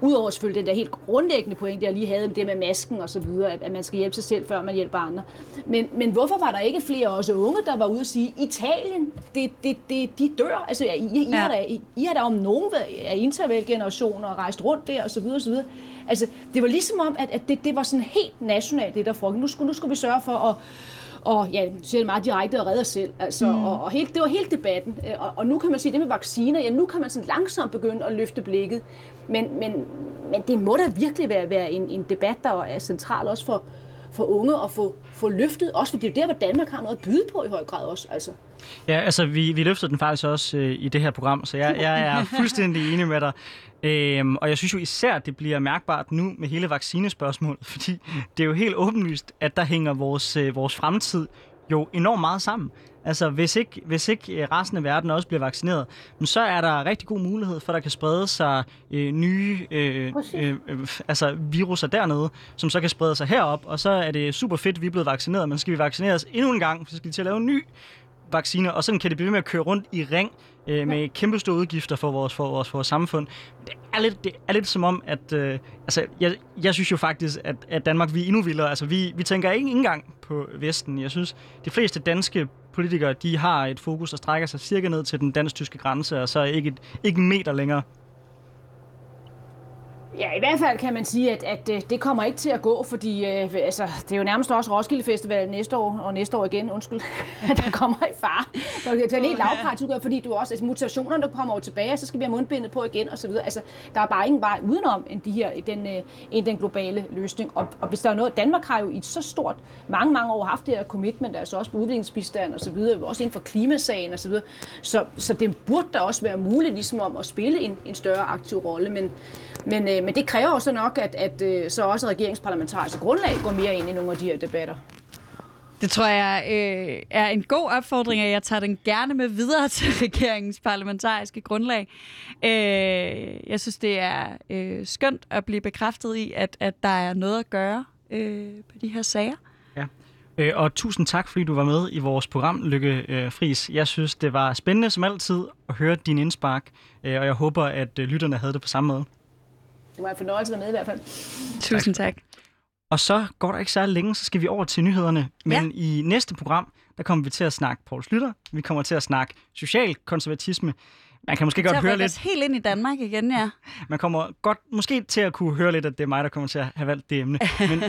Udover selvfølgelig den der helt grundlæggende point, jeg lige havde med det med masken og så videre, at, man skal hjælpe sig selv, før man hjælper andre. Men, men hvorfor var der ikke flere også unge, der var ude og sige, Italien, det, det, det, de dør. Altså, I, I, ja. har da, I, I har da om nogen af intervalgenerationer rejst rundt der og så videre og så videre. Altså, det var ligesom om, at, at det, det var sådan helt nationalt, det der foregik. Nu skulle, nu skulle vi sørge for at og ja, siger det meget direkte og redder selv. Altså, mm. og, og helt, det var helt debatten. Og, og nu kan man sige, det med vacciner, ja, nu kan man sådan langsomt begynde at løfte blikket. Men, men, men det må da virkelig være, være en, en debat, der er central også for, for unge at få, få løftet, også fordi det er der, hvor Danmark har noget at byde på i høj grad også. Altså. Ja, altså vi, vi løftede den faktisk også øh, i det her program, så jeg, jeg er fuldstændig enig med dig. Øhm, og jeg synes jo især, at det bliver mærkbart nu med hele vaccinespørgsmålet, fordi det er jo helt åbenlyst, at der hænger vores, øh, vores fremtid jo enormt meget sammen. Altså, hvis ikke, hvis ikke øh, resten af verden også bliver vaccineret, så er der rigtig god mulighed for, at der kan sprede sig øh, nye øh, øh, øh, altså viruser dernede, som så kan sprede sig herop, og så er det super fedt, at vi er blevet vaccineret, men skal vi vaccineres endnu en gang, så skal vi til at lave en ny vaccine, og sådan kan det blive med at køre rundt i ring øh, med kæmpe store udgifter for vores, for vores, for vores samfund. Det er lidt, det er lidt som om, at øh, altså, jeg, jeg synes jo faktisk, at, at Danmark vi er endnu vildere. Altså, vi, vi tænker ikke engang på Vesten. Jeg synes, de fleste danske politikere, de har et fokus, der strækker sig cirka ned til den dansk-tyske grænse, og så ikke, et, ikke en meter længere. Ja, i hvert fald kan man sige, at, at øh, det kommer ikke til at gå, fordi øh, altså, det er jo nærmest også Roskilde Festival næste år, og næste år igen, undskyld, der kommer i far. Så det er helt lavpraktisk, fordi du også, altså, mutationerne der kommer over tilbage, og så skal vi have mundbindet på igen, og så videre. Altså, der er bare ingen vej udenom end, de her, den, øh, end den globale løsning. Og, og hvis der er noget, Danmark har jo i et så stort, mange, mange år haft det her commitment, altså også på udviklingsbistand og så videre, også inden for klimasagen og så videre. Så, så det burde da også være muligt ligesom om at spille en, en større aktiv rolle, men men, øh, men det kræver også nok, at, at øh, så også regeringsparlamentariske grundlag går mere ind i nogle af de her debatter. Det tror jeg øh, er en god opfordring, og jeg tager den gerne med videre til regeringens parlamentariske grundlag. Øh, jeg synes, det er øh, skønt at blive bekræftet i, at, at der er noget at gøre øh, på de her sager. Ja. Øh, og tusind tak, fordi du var med i vores program, Lykke øh, Fris. Jeg synes, det var spændende som altid at høre din indspark, øh, og jeg håber, at øh, lytterne havde det på samme måde. Det var en fornøjelse at være med i hvert fald. Tusind tak. Og så går der ikke særlig længe, så skal vi over til nyhederne. Men ja. i næste program, der kommer vi til at snakke Poul Slytter. Vi kommer til at snakke social konservatisme. Man kan måske godt høre lidt... helt ind i Danmark igen, ja. Man kommer godt måske til at kunne høre lidt, at det er mig, der kommer til at have valgt det emne. Men